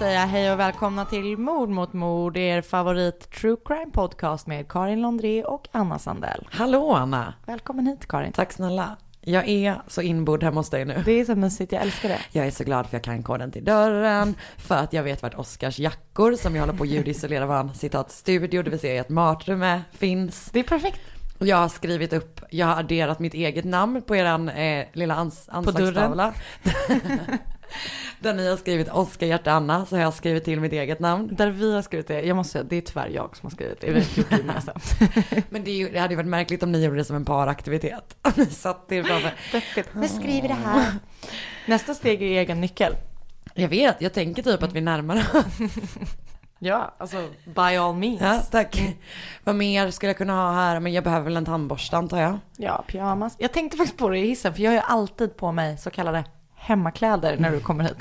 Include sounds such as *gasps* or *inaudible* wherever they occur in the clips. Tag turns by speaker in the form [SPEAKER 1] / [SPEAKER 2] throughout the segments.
[SPEAKER 1] säga hej och välkomna till Mord mot mord, er favorit true crime podcast med Karin Londré och Anna Sandell.
[SPEAKER 2] Hallå Anna!
[SPEAKER 1] Välkommen hit Karin.
[SPEAKER 2] Tack snälla. Jag är så inbodd hemma hos dig nu.
[SPEAKER 1] Det är så mysigt, jag älskar det.
[SPEAKER 2] Jag är så glad för jag kan koden till dörren, för att jag vet vart Oskars jackor som jag håller på att ljudisolera vår citat studio, det vill säga ett matrum finns.
[SPEAKER 1] Det är perfekt.
[SPEAKER 2] Jag har skrivit upp, jag har adderat mitt eget namn på eran eh, lilla ans anslagstavla. *laughs* Där ni har skrivit Oskar Hjärta Anna så har jag skrivit till mitt eget namn.
[SPEAKER 1] Där vi har skrivit det, jag måste säga, det är tyvärr jag som har skrivit det. Vet inte gemensamt. *laughs*
[SPEAKER 2] Men det, är det hade ju varit märkligt om ni gjorde det som en paraktivitet. *laughs* Ni satt er framför.
[SPEAKER 1] Jag skriver det här. Nästa steg är egen nyckel.
[SPEAKER 2] Jag vet, jag tänker typ att vi närmar oss. *laughs*
[SPEAKER 1] Ja, alltså by all means.
[SPEAKER 2] Ja, tack. Vad mer skulle jag kunna ha här? Men jag behöver väl en tandborste antar jag.
[SPEAKER 1] Ja, pyjamas. Jag tänkte faktiskt på det i hissen, för jag har ju alltid på mig så kallade hemmakläder när du kommer hit.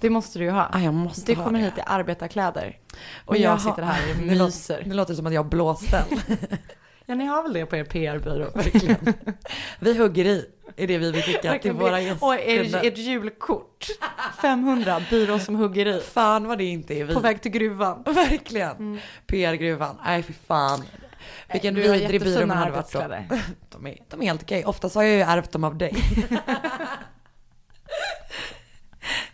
[SPEAKER 1] Det måste du ju ha.
[SPEAKER 2] Ah, jag måste
[SPEAKER 1] Du
[SPEAKER 2] ha
[SPEAKER 1] kommer
[SPEAKER 2] det.
[SPEAKER 1] hit i arbetarkläder. Och jag,
[SPEAKER 2] har-
[SPEAKER 1] sitter här och *laughs*
[SPEAKER 2] Det låter,
[SPEAKER 1] myser.
[SPEAKER 2] det låter som att jag har blåställ. *laughs*
[SPEAKER 1] Ja, ni har väl det på er PR-byrå? *laughs*
[SPEAKER 2] Verkligen. Vi hugger i, är det vi vill skicka till våra gäster.
[SPEAKER 1] Och er, ert julkort. 500, byrån som hugger i.
[SPEAKER 2] Fan vad det inte är vi.
[SPEAKER 1] På väg Mm. till gruvan.
[SPEAKER 2] Verkligen. PR-gruvan. Nej fy fan. Vilken
[SPEAKER 1] Du
[SPEAKER 2] vidrig byrå man hade varit då. De är, de är helt okej. Oftast har jag ju ärvt dem av dig.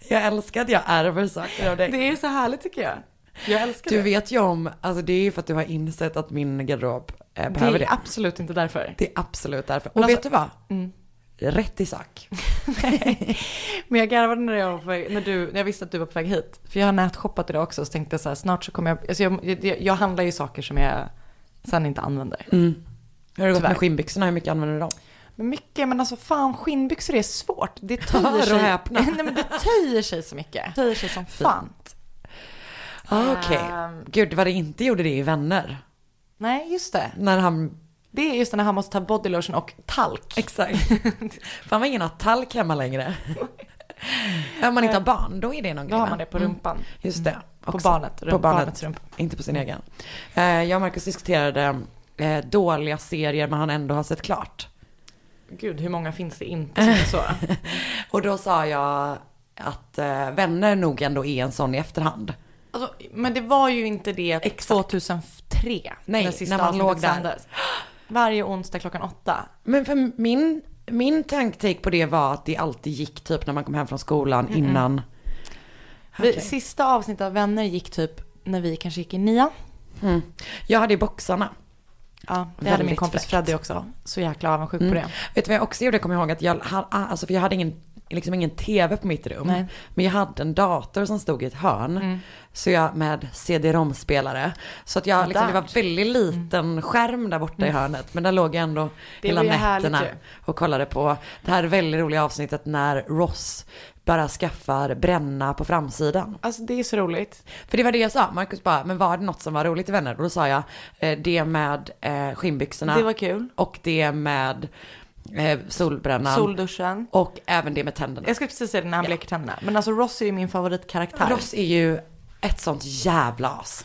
[SPEAKER 2] Jag älskar att jag ärver saker av dig.
[SPEAKER 1] Det är så härligt tycker jag. Jag älskar
[SPEAKER 2] Du
[SPEAKER 1] det.
[SPEAKER 2] vet ju om, alltså det är ju för att du har insett att min garderob eh,
[SPEAKER 1] Det
[SPEAKER 2] behöver
[SPEAKER 1] är
[SPEAKER 2] det.
[SPEAKER 1] absolut inte därför.
[SPEAKER 2] Det är absolut därför. Och
[SPEAKER 1] alltså-
[SPEAKER 2] vet du vad?
[SPEAKER 1] Mm.
[SPEAKER 2] Rätt i sak. *laughs*
[SPEAKER 1] Men jag garvade när jag, var på väg, när, du, när jag visste att du var på väg hit. För jag har nätshoppat idag också, så tänkte jag så här, snart så kommer jag, alltså jag, jag, jag handlar ju saker som jag sen inte använder.
[SPEAKER 2] Mm. Hur har det gått med skinnbyxorna? Hur mycket använder du dem?
[SPEAKER 1] Men mycket, men alltså fan skinnbyxor är svårt. Det *laughs* töjer sig.
[SPEAKER 2] häpna. *laughs*
[SPEAKER 1] Nej men det töjer sig så mycket. *laughs* Töjer sig som fan.
[SPEAKER 2] Ah, Okej.
[SPEAKER 1] Ehm.
[SPEAKER 2] Gud vad det inte gjorde det i Vänner.
[SPEAKER 1] Nej, just det.
[SPEAKER 2] När han,
[SPEAKER 1] Det är just när han måste ta bodylotion och talk.
[SPEAKER 2] exakt. Fan vad ingen har talk hemma längre. Om man inte har barn, då är det någon
[SPEAKER 1] Då
[SPEAKER 2] grej
[SPEAKER 1] har
[SPEAKER 2] va?
[SPEAKER 1] man det på
[SPEAKER 2] Mm.
[SPEAKER 1] rumpan.
[SPEAKER 2] Just det.
[SPEAKER 1] På
[SPEAKER 2] också.
[SPEAKER 1] barnet,
[SPEAKER 2] På
[SPEAKER 1] rump,
[SPEAKER 2] barnet.
[SPEAKER 1] barnets rumpa.
[SPEAKER 2] Inte på sin egen. Eh, Jag och Marcus diskuterade eh, dåliga serier men han ändå har sett klart.
[SPEAKER 1] Gud, hur många finns det inte som är så? *laughs*
[SPEAKER 2] Och då sa jag att eh, Vänner nog ändå är en sån i efterhand.
[SPEAKER 1] Alltså, men det var ju inte det
[SPEAKER 2] Exakt.
[SPEAKER 1] 2003.
[SPEAKER 2] Nej,
[SPEAKER 1] när
[SPEAKER 2] man låg där.
[SPEAKER 1] sändes. Varje onsdag klockan åtta.
[SPEAKER 2] Men för min, min tanktake på det var att det alltid gick typ när man kom hem från skolan innan.
[SPEAKER 1] Vi,
[SPEAKER 2] Okej.
[SPEAKER 1] Sista avsnittet av Vänner gick typ när vi kanske gick i nian.
[SPEAKER 2] Mm. Jag hade ju boxarna.
[SPEAKER 1] Ja, det hade min kompis. Freddy också. Så jäkla avundsjuk på
[SPEAKER 2] Mm.
[SPEAKER 1] det.
[SPEAKER 2] Vet du vad jag också gjorde? Jag kommer ihåg att jag, ha- alltså för jag hade ingen, liksom ingen tv på mitt rum.
[SPEAKER 1] Nej.
[SPEAKER 2] Men jag hade en dator som stod i ett hörn.
[SPEAKER 1] Mm.
[SPEAKER 2] Så jag med CD-ROM-spelare. Så att jag, liksom, det var väldigt liten skärm där borta i hörnet. Men där låg jag ändå
[SPEAKER 1] Mm. Det
[SPEAKER 2] hela nätterna och kollade på det här väldigt roliga avsnittet när Ross bara skaffar bränna på framsidan.
[SPEAKER 1] Alltså det är så roligt.
[SPEAKER 2] För det var det jag sa, Marcus bara, men var det något som var roligt i Vänner? Och då sa jag, eh, det med eh, skinnbyxorna
[SPEAKER 1] Det var kul.
[SPEAKER 2] och det med eh, solbrännan.
[SPEAKER 1] Solduschen.
[SPEAKER 2] Och även det med tänderna.
[SPEAKER 1] Jag skulle precis säga det när han
[SPEAKER 2] Ja.
[SPEAKER 1] bleker tänderna. Men alltså Ross är ju min favoritkaraktär.
[SPEAKER 2] Ross är ju ett sånt jävla as.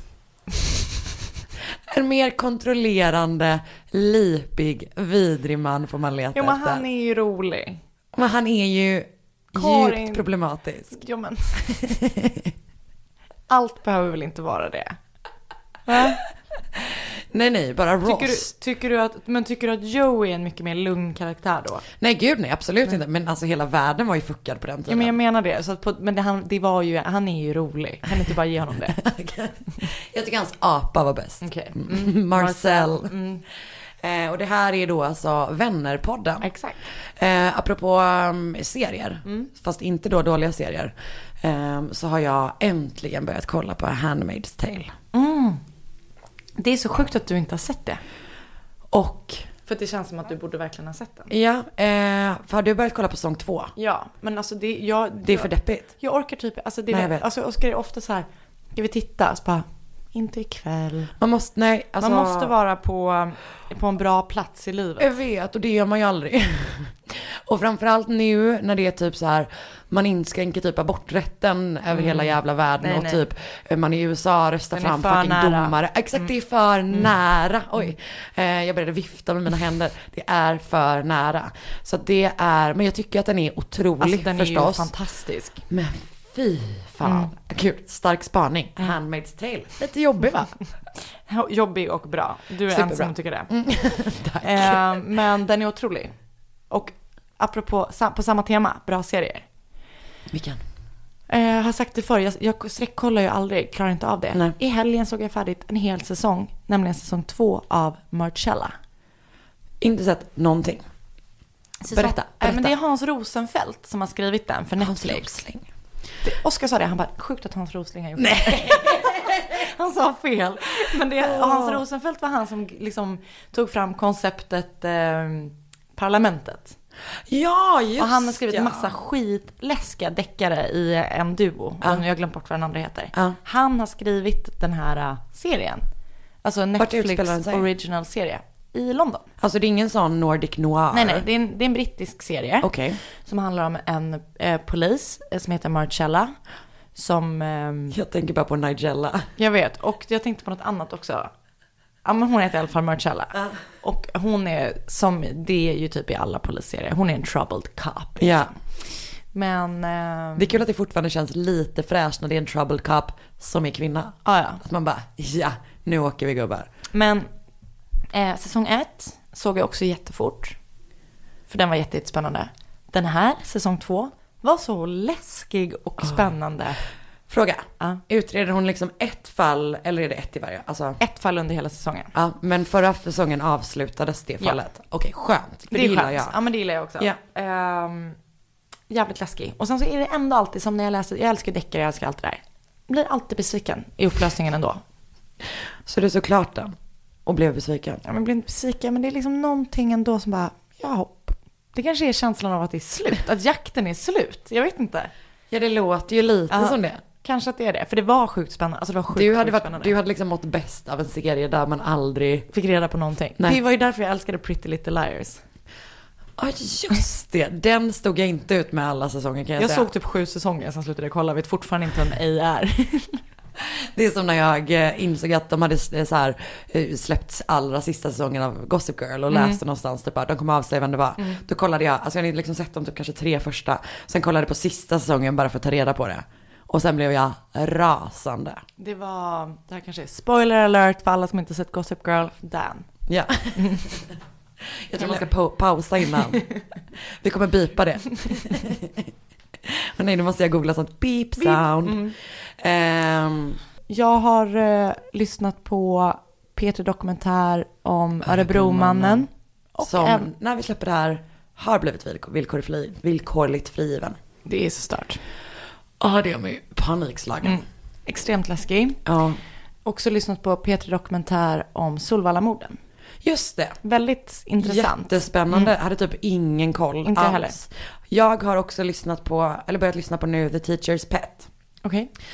[SPEAKER 2] En mer kontrollerande, lipig, vidrig man får man leta
[SPEAKER 1] Jo men
[SPEAKER 2] efter.
[SPEAKER 1] han är ju rolig.
[SPEAKER 2] Men han är ju
[SPEAKER 1] Karin-
[SPEAKER 2] djupt problematisk.
[SPEAKER 1] Jo men. *laughs* Allt behöver väl inte vara det. Va? *laughs*
[SPEAKER 2] Nej, nej, bara Ross.
[SPEAKER 1] Tycker du, tycker du att, men tycker du att Joe är en mycket mer lugn karaktär då?
[SPEAKER 2] Nej, gud nej, absolut inte. Men alltså hela världen var ju fuckad på den
[SPEAKER 1] Ja
[SPEAKER 2] tiden.
[SPEAKER 1] men jag menar det. Så att på, men det, han, det var ju, han är ju rolig. Kan inte bara ge honom det? *laughs*
[SPEAKER 2] jag tycker hans apa var bäst.
[SPEAKER 1] Okej.
[SPEAKER 2] Mm. Marcel.
[SPEAKER 1] Mm,
[SPEAKER 2] Eh, och det här är då alltså Vännerpodden.
[SPEAKER 1] exakt.
[SPEAKER 2] Eh, apropå um, serier,
[SPEAKER 1] Mm.
[SPEAKER 2] fast inte då dåliga serier, ehm, så har jag äntligen börjat kolla på Handmaid's Tale.
[SPEAKER 1] Mm. Det är så sjukt att du inte har sett det.
[SPEAKER 2] Och,
[SPEAKER 1] För det känns som att du borde verkligen ha sett den.
[SPEAKER 2] ja, eh, för har du börjat kolla på säsong två?
[SPEAKER 1] Ja, men alltså det, jag,
[SPEAKER 2] Det är för deppigt.
[SPEAKER 1] jag orkar typ, alltså det
[SPEAKER 2] Nej, jag vet.
[SPEAKER 1] alltså Oskar är ofta så här, ska vi titta? Så bara, inte ikväll.
[SPEAKER 2] Man måste, nej, alltså.
[SPEAKER 1] Man måste vara på, på en bra plats i livet.
[SPEAKER 2] Jag vet, och det gör man ju aldrig. *laughs* och framförallt nu när det är typ så här, man inskränker typ aborträtten över hela jävla världen
[SPEAKER 1] Mm. Nej,
[SPEAKER 2] och
[SPEAKER 1] nej.
[SPEAKER 2] typ eh, man i USA röstar
[SPEAKER 1] Den
[SPEAKER 2] fram fucking
[SPEAKER 1] nära. Mm.
[SPEAKER 2] domare. Exakt, det är för nära. Oj, eh, jag började vifta med mina händer. Det är för nära. Så det är, men jag tycker att den är otrolig
[SPEAKER 1] Alltså den är ju
[SPEAKER 2] förstås.
[SPEAKER 1] fantastisk.
[SPEAKER 2] men Fy fan.
[SPEAKER 1] Mm.
[SPEAKER 2] Kul, stark spaning. Handmaid's tale. Lite jobbig va? *laughs*
[SPEAKER 1] Jobbig och bra. Du är
[SPEAKER 2] Superbra.
[SPEAKER 1] ensam som tycker det. *laughs*
[SPEAKER 2] Tack.
[SPEAKER 1] Eh, men den är otrolig. Och apropå, på samma tema, bra serier.
[SPEAKER 2] Vilken?
[SPEAKER 1] Eh, jag har sagt det förr, jag, jag sträckkollar ju aldrig, klarar inte av det.
[SPEAKER 2] Nej.
[SPEAKER 1] I helgen såg jag färdigt en hel säsong, nämligen säsong två av Marcella.
[SPEAKER 2] Inte sett någonting.
[SPEAKER 1] Säsong-
[SPEAKER 2] Berätta,
[SPEAKER 1] Eh, men
[SPEAKER 2] berätta.
[SPEAKER 1] det är Hans Rosenfeldt som har skrivit den för
[SPEAKER 2] Hans
[SPEAKER 1] Netflix. Oskar sa det, han bara, sjukt att Hans Rosling har gjort det. *laughs* han sa fel. Men det, Hans Rosenfeldt var han som liksom tog fram konceptet eh, Parlamentet.
[SPEAKER 2] Ja, just
[SPEAKER 1] Och han har skrivit
[SPEAKER 2] ja.
[SPEAKER 1] massa skitläskiga deckare i en duo.
[SPEAKER 2] Ja.
[SPEAKER 1] Jag har glömt bort vad den andra heter.
[SPEAKER 2] Ja.
[SPEAKER 1] Han har skrivit den här uh, serien. Alltså en Netflix original serie. I London.
[SPEAKER 2] Alltså det är ingen sån Nordic noir?
[SPEAKER 1] Nej, nej, det är en, det är en brittisk serie.
[SPEAKER 2] Okej.
[SPEAKER 1] Som handlar om en eh, polis eh, som heter Marcella. Som, ehm,
[SPEAKER 2] Jag tänker bara på Nigella.
[SPEAKER 1] jag vet, och jag tänkte på något annat också. Ja men hon heter i alla fall Marcella. Och hon är, som det är ju typ i alla polisserier, hon är en troubled cop. liksom.
[SPEAKER 2] Ja.
[SPEAKER 1] Men, ehm,
[SPEAKER 2] Det är kul att det fortfarande känns lite fräscht när det är en troubled cop som är kvinna.
[SPEAKER 1] ja, ja.
[SPEAKER 2] Att man bara, ja, nu åker vi gubbar.
[SPEAKER 1] Men eh, säsong ett såg jag också jättefort. För den var jätte- jättespännande. Den här, säsong två, var så läskig och spännande.
[SPEAKER 2] Fråga,
[SPEAKER 1] Ja.
[SPEAKER 2] utreder hon liksom ett fall eller är det ett i varje? Alltså,
[SPEAKER 1] Ett fall under hela säsongen.
[SPEAKER 2] ja, men förra säsongen avslutades det
[SPEAKER 1] Ja.
[SPEAKER 2] fallet. Okej, skönt. För det,
[SPEAKER 1] är
[SPEAKER 2] gillar
[SPEAKER 1] skönt.
[SPEAKER 2] jag.
[SPEAKER 1] Ja men det gillar jag också.
[SPEAKER 2] Ja.
[SPEAKER 1] Ehm, jävligt läskig. Och sen så är det ändå alltid som när jag läser, jag älskar deckare, jag älskar allt det där. Blir alltid besviken i upplösningen ändå.
[SPEAKER 2] Så du såg klart den och blev besviken?
[SPEAKER 1] Ja, men jag blir inte besviken, men det är liksom någonting ändå som bara, ja hopp. Det kanske är känslan av att det är slut, att jakten är slut. Jag vet inte.
[SPEAKER 2] Ja, det låter ju lite
[SPEAKER 1] Ja.
[SPEAKER 2] som det.
[SPEAKER 1] Kanske att det är det, för det var sjukt spännande. Alltså det var sjukt,
[SPEAKER 2] Du hade,
[SPEAKER 1] sjukt
[SPEAKER 2] varit, du hade liksom mått bäst av en serie där man aldrig...
[SPEAKER 1] Fick reda på någonting.
[SPEAKER 2] Nej.
[SPEAKER 1] Det var ju därför jag älskade Pretty Little Liars.
[SPEAKER 2] Ja, just det. Den stod jag inte ut med alla säsonger kan jag,
[SPEAKER 1] Jag
[SPEAKER 2] säga.
[SPEAKER 1] såg typ sju säsonger, sen slutade jag kolla. Vet fortfarande inte vem A är. *laughs* *laughs*
[SPEAKER 2] Det är som när jag eh, insåg att de hade eh, så här, eh, släppts allra sista säsongen av Gossip Girl och läste någonstans typ bara, de kommer avslöja vem det var. Då kollade jag, alltså jag hade liksom sett dem typ kanske tre första, sen kollade på sista säsongen bara för att ta reda på det. Och sen blev jag rasande.
[SPEAKER 1] Det var, det här kanske är spoiler alert för alla som inte sett Gossip Girl. Dan.
[SPEAKER 2] Ja. *laughs* Jag tror man ska pa- pausa innan. *laughs* Vi kommer bipa det. Och nej, nu måste jag googla sånt beep sound.
[SPEAKER 1] Mm.
[SPEAKER 2] Ehm,
[SPEAKER 1] Jag har eh, lyssnat på Peter Dokumentär om Örebromannen. Och
[SPEAKER 2] som
[SPEAKER 1] även-
[SPEAKER 2] när vi släpper det här har blivit villkor, villkorligt, fri, villkorligt frigiven.
[SPEAKER 1] Det är så stört.
[SPEAKER 2] Ja, det är mig panikslagen.
[SPEAKER 1] Mm. Extremt läskig.
[SPEAKER 2] Ja,
[SPEAKER 1] Också lyssnat på Peter Dokumentär om Solvallamorden.
[SPEAKER 2] just det.
[SPEAKER 1] Väldigt intressant.
[SPEAKER 2] Jättespännande. Hade typ ingen koll
[SPEAKER 1] Inte
[SPEAKER 2] alls. Jag har också lyssnat på, eller börjat lyssna på nu, The Teacher's Pet.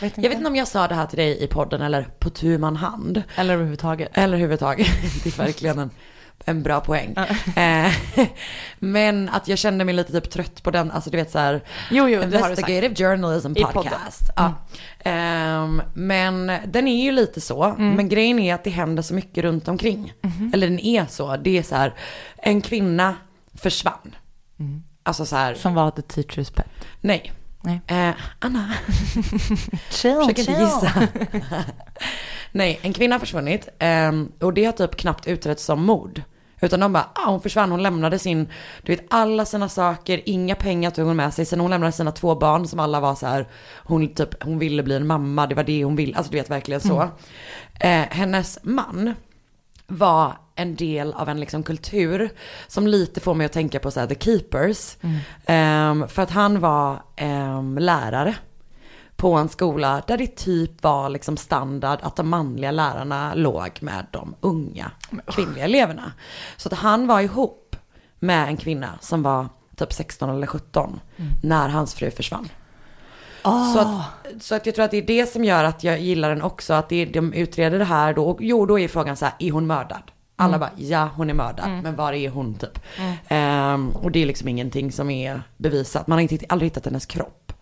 [SPEAKER 1] Vet
[SPEAKER 2] Jag vet inte om jag sa det här till dig i podden eller på tu man hand.
[SPEAKER 1] Eller överhuvudtaget.
[SPEAKER 2] Eller överhuvudtaget. *laughs* Det är verkligen en, en bra poäng. Eh, *laughs* Men att jag kände mig lite typ trött på den, alltså du vet så här.
[SPEAKER 1] Jo, jo.
[SPEAKER 2] Investigative journalism podcast. Ja. Ehm, men den är ju lite så.
[SPEAKER 1] Mm.
[SPEAKER 2] Men grejen är att det händer så mycket runt omkring.
[SPEAKER 1] Mhm.
[SPEAKER 2] Eller den är så. Det är så här, en kvinna försvann.
[SPEAKER 1] Mm.
[SPEAKER 2] Alltså så här,
[SPEAKER 1] Som var The Teacher's Pet.
[SPEAKER 2] nej.
[SPEAKER 1] Nej.
[SPEAKER 2] Eh, Anna, *laughs*
[SPEAKER 1] Chill,
[SPEAKER 2] försök inte gissa. *laughs* nej, en kvinna har försvunnit. ehm, och det har typ knappt utretts som mord. Utan de bara, ah, hon försvann, hon lämnade sin, du vet alla sina saker, inga pengar tog hon med sig. Sen hon lämnade sina två barn som alla var så här, hon, typ, hon ville bli en mamma, det var det hon ville, alltså du vet verkligen så. Eh, hennes man var en del av en liksom kultur som lite får mig att tänka på så här, The Keepers. Ehm, för att han var ehm, lärare på en skola där det typ var liksom standard att de manliga lärarna låg med de unga kvinnliga eleverna. Så att han var ihop med en kvinna som var typ 16 eller 17 när hans fru försvann. Så, att, så att jag tror att det är det som gör att jag gillar den också, att det är, de utreder det här då, och jo då är frågan så här, är hon mördad? Alla bara, ja hon är mördad, men var är hon typ? Ehm, och det är liksom ingenting som är bevisat, man har inte, aldrig hittat hennes kropp.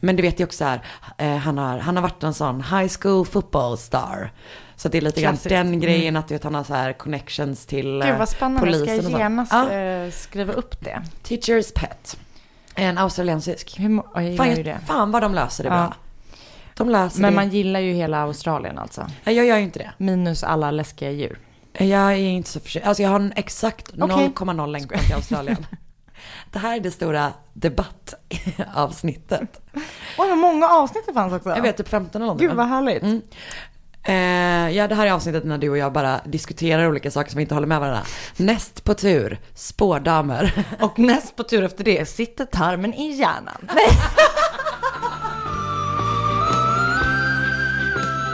[SPEAKER 2] Men du vet ju också så här, eh, han, har, han har varit en sån high school football star. Så det är lite grann den grejen att du vet, han har så här connections till
[SPEAKER 1] Gud
[SPEAKER 2] eh,
[SPEAKER 1] vad spännande,
[SPEAKER 2] polisen
[SPEAKER 1] ska jag genast
[SPEAKER 2] Ja.
[SPEAKER 1] eh, skriva upp det.
[SPEAKER 2] Teacher's pet. En australiensisk.
[SPEAKER 1] Hur, må- jag gillar
[SPEAKER 2] Fan,
[SPEAKER 1] ju det.
[SPEAKER 2] fan vad de löser det
[SPEAKER 1] Ja.
[SPEAKER 2] bra. De löser
[SPEAKER 1] Men
[SPEAKER 2] det.
[SPEAKER 1] man gillar ju hela Australien alltså.
[SPEAKER 2] Nej, jag gör ju inte det.
[SPEAKER 1] Minus alla läskiga djur.
[SPEAKER 2] Jag är inte så förtjust. Alltså jag har en exakt
[SPEAKER 1] Okej.
[SPEAKER 2] 0,0 längtan till Australien. *laughs* det här är det stora debattavsnittet.
[SPEAKER 1] Oj, vad många avsnitt det fanns också.
[SPEAKER 2] Jag vet, typ 15 eller någonting.
[SPEAKER 1] Gud
[SPEAKER 2] va?
[SPEAKER 1] vad härligt.
[SPEAKER 2] Mm. Eh, ja, det här är avsnittet när du och jag bara diskuterar olika saker som vi inte håller med varandra. Näst på tur, spårdamer. *laughs*
[SPEAKER 1] Och näst på tur efter det sitter tarmen i hjärnan.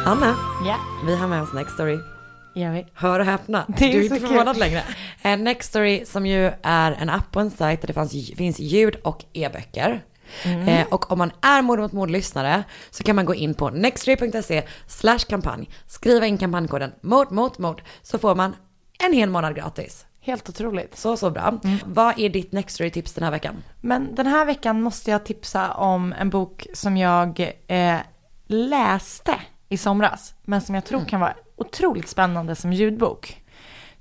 [SPEAKER 2] Anna,
[SPEAKER 1] Ja,
[SPEAKER 2] vi har med oss Next Story.
[SPEAKER 1] gör vi.
[SPEAKER 2] Hör och häpna,
[SPEAKER 1] Det är
[SPEAKER 2] du är inte
[SPEAKER 1] kul.
[SPEAKER 2] förvånad längre. Eh, Next Story som ju är en app och en sajt där det fanns, finns ljud och e-böcker.
[SPEAKER 1] Mm.
[SPEAKER 2] Eh, och om man är Mord mot mord-lyssnare så kan man gå in på nextstory.se slash kampanj, skriva in kampanjkoden mord mot mord så får man en hel månad gratis.
[SPEAKER 1] Helt otroligt.
[SPEAKER 2] Så, så bra.
[SPEAKER 1] Mm.
[SPEAKER 2] Vad är ditt Next Story-tips den här veckan?
[SPEAKER 1] Men den här veckan måste jag tipsa om en bok som jag eh, läste i somras. Men som jag tror kan vara otroligt spännande som ljudbok.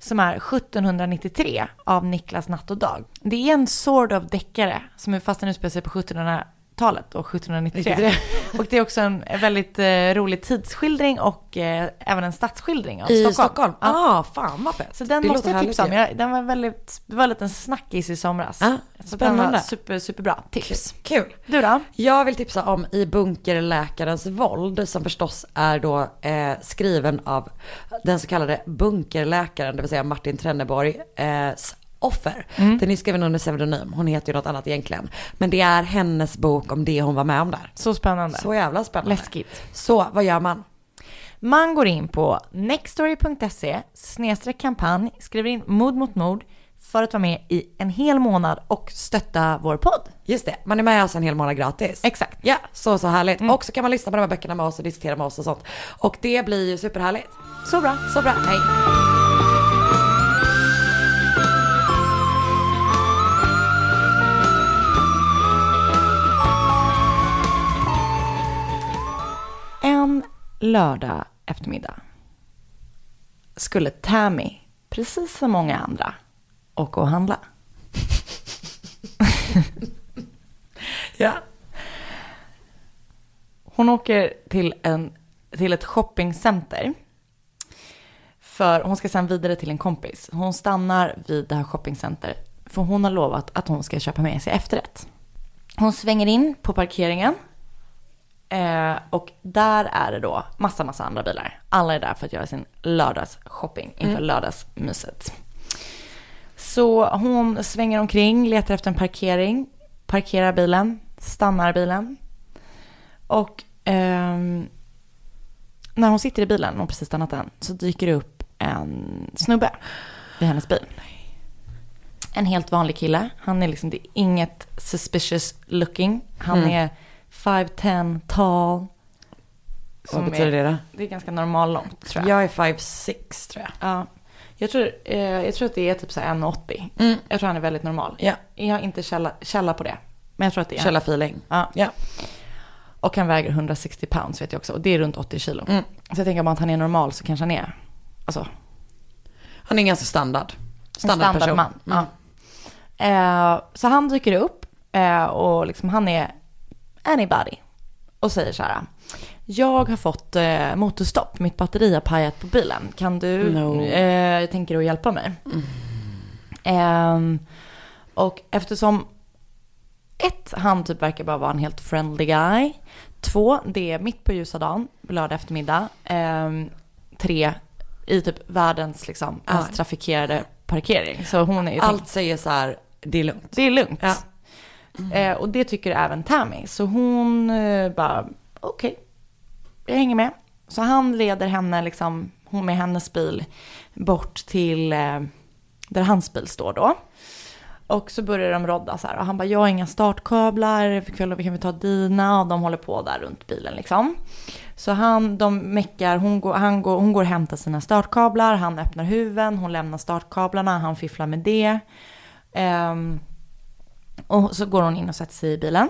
[SPEAKER 1] Som är 1793 av Niklas Natt och Dag. Det är en sort of deckare som är fast den utspelar sig på 1700 1700-talet och 1793.
[SPEAKER 2] 93. *laughs*
[SPEAKER 1] Och det är också en väldigt eh, rolig tidsskildring och eh, även en stadsskildring av
[SPEAKER 2] I
[SPEAKER 1] Stockholm.
[SPEAKER 2] Stockholm?
[SPEAKER 1] Ja.
[SPEAKER 2] Ah, fan vad fett.
[SPEAKER 1] Så den
[SPEAKER 2] Det
[SPEAKER 1] måste jag tipsa om. Jag, den var väldigt, det var en liten snackis i somras.
[SPEAKER 2] Ah,
[SPEAKER 1] Så den var super, superbra. Tips.
[SPEAKER 2] Kul.
[SPEAKER 1] Du då?
[SPEAKER 2] Jag vill tipsa om I bunkerläkarens våld som förstås är då eh, skriven av den så kallade bunkerläkaren, det vill säga Martin Trenneborg, eh, offer.
[SPEAKER 1] Mm.
[SPEAKER 2] Den är skriven under pseudonym, hon heter ju något annat egentligen. Men det är hennes bok om det hon var med om där.
[SPEAKER 1] Så spännande.
[SPEAKER 2] Så jävla spännande.
[SPEAKER 1] Läskigt.
[SPEAKER 2] Så, vad gör man?
[SPEAKER 1] Man går in på nextory.se snedstreck kampanj, skriver in mod mot mord för att vara med i en hel månad och stötta vår podd.
[SPEAKER 2] Just det, man är med oss en hel månad gratis.
[SPEAKER 1] Exakt.
[SPEAKER 2] Ja, så så härligt.
[SPEAKER 1] Mm.
[SPEAKER 2] Och så kan man lyssna på de här böckerna med oss och diskutera med oss och sånt. Och det blir ju superhärligt.
[SPEAKER 1] Så bra.
[SPEAKER 2] Så bra, hej.
[SPEAKER 1] En lördag eftermiddag skulle Tammy, precis som många andra, åka och handla.
[SPEAKER 2] Ja.
[SPEAKER 1] Hon åker till, en, till ett shoppingcenter. För hon ska sen vidare till en kompis. Hon stannar vid det här shoppingcenter. För hon har lovat att hon ska köpa med sig efterrätt. Hon svänger in på parkeringen. Eh, och där är det då massa, massa andra bilar. Alla är där för att göra sin lördagsshopping inför lördagsmyset. Så hon svänger omkring, letar efter en parkering, parkerar bilen, stannar bilen. Och ehm, när hon sitter i bilen, hon precis stannat den, så dyker det upp en snubbe i hennes bil. En helt vanlig kille. Han är liksom, det är inget suspicious looking. Han
[SPEAKER 2] Mm.
[SPEAKER 1] är 5'10 tall.
[SPEAKER 2] Vad
[SPEAKER 1] som
[SPEAKER 2] betyder
[SPEAKER 1] är,
[SPEAKER 2] det då?
[SPEAKER 1] Det är ganska normal långt tror jag.
[SPEAKER 2] Jag är 5'6 tror jag.
[SPEAKER 1] Ja. Jag, tror, eh, jag tror att det är typ så här 1,80.
[SPEAKER 2] Mm.
[SPEAKER 1] Jag tror han är väldigt normal.
[SPEAKER 2] Ja,
[SPEAKER 1] Jag har inte källa, källa på det. Men jag tror att det är
[SPEAKER 2] källa feeling.
[SPEAKER 1] Ja.
[SPEAKER 2] Ja.
[SPEAKER 1] Och han väger 160 pounds vet jag också. Och det är runt 80 kilo.
[SPEAKER 2] Mm.
[SPEAKER 1] Så jag tänker om att han är normal så kanske han är, alltså,
[SPEAKER 2] Han är ganska standard. Standardperson.
[SPEAKER 1] standardman.
[SPEAKER 2] Mm.
[SPEAKER 1] Ja. Eh, så han dyker upp eh, och liksom han är anybody. Och säger så här. Jag har fått eh, motorstopp, mitt batteri har pajat på bilen. Kan du,
[SPEAKER 2] No.
[SPEAKER 1] eh, tänker du hjälpa mig? Ehm, och eftersom ett, han typ verkar bara vara en helt friendly guy. Två, det är mitt på ljusa dagen, lördag eftermiddag. Ehm, tre, i typ världens liksom mest trafikerade parkering. Så hon är ju
[SPEAKER 2] Allt säger så här, det är lugnt.
[SPEAKER 1] det är lugnt.
[SPEAKER 2] Ja. Mm.
[SPEAKER 1] Eh, och det tycker även Tammy. Så hon eh, bara, okej, jag hänger med. Så han leder henne, liksom, hon med hennes bil, bort till eh, där hans bil står då. Och så börjar de rodda så här. Och han bara, jag har inga startkablar, kan vi ta dina? Och de håller på där runt bilen liksom. Så han, de meckar, hon går, han går, hon går och hämtar sina startkablar, han öppnar huven, hon lämnar startkablarna, han fifflar med det. Ehm, och så går hon in och sätter sig i bilen.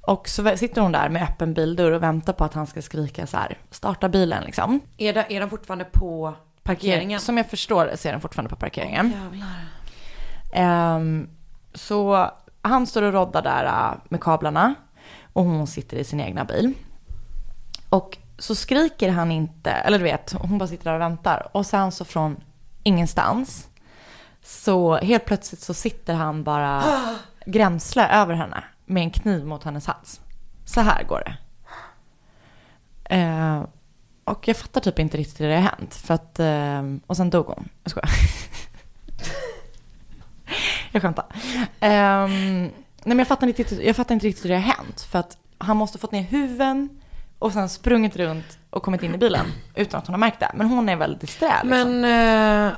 [SPEAKER 1] Och så sitter hon där med öppen bildörr och väntar på att han ska skrika så här, starta bilen liksom.
[SPEAKER 2] Är, det, är de fortfarande på parkeringen?
[SPEAKER 1] Som jag förstår så är den fortfarande på parkeringen.
[SPEAKER 2] Jävlar.
[SPEAKER 1] Ehm, så han står och roddar där äh, med kablarna och hon sitter i sin egna bil. Och så skriker han inte, eller du vet, hon bara sitter där och väntar. Och sen så från ingenstans, så helt plötsligt så sitter han bara *gasps* gränsle över henne med en kniv mot hennes hals. Så här går det. Eh, och jag fattar typ inte riktigt hur det har hänt. För att, eh, och sen dog hon. Jag skojar. *laughs* jag skämtar. Eh, nej men jag fattar, inte riktigt, jag fattar inte riktigt hur det har hänt. För att han måste fått ner huven och sen sprungit runt och kommit in i bilen utan att hon har märkt det. Men hon är väldigt disträ. Liksom.
[SPEAKER 2] Men, eh,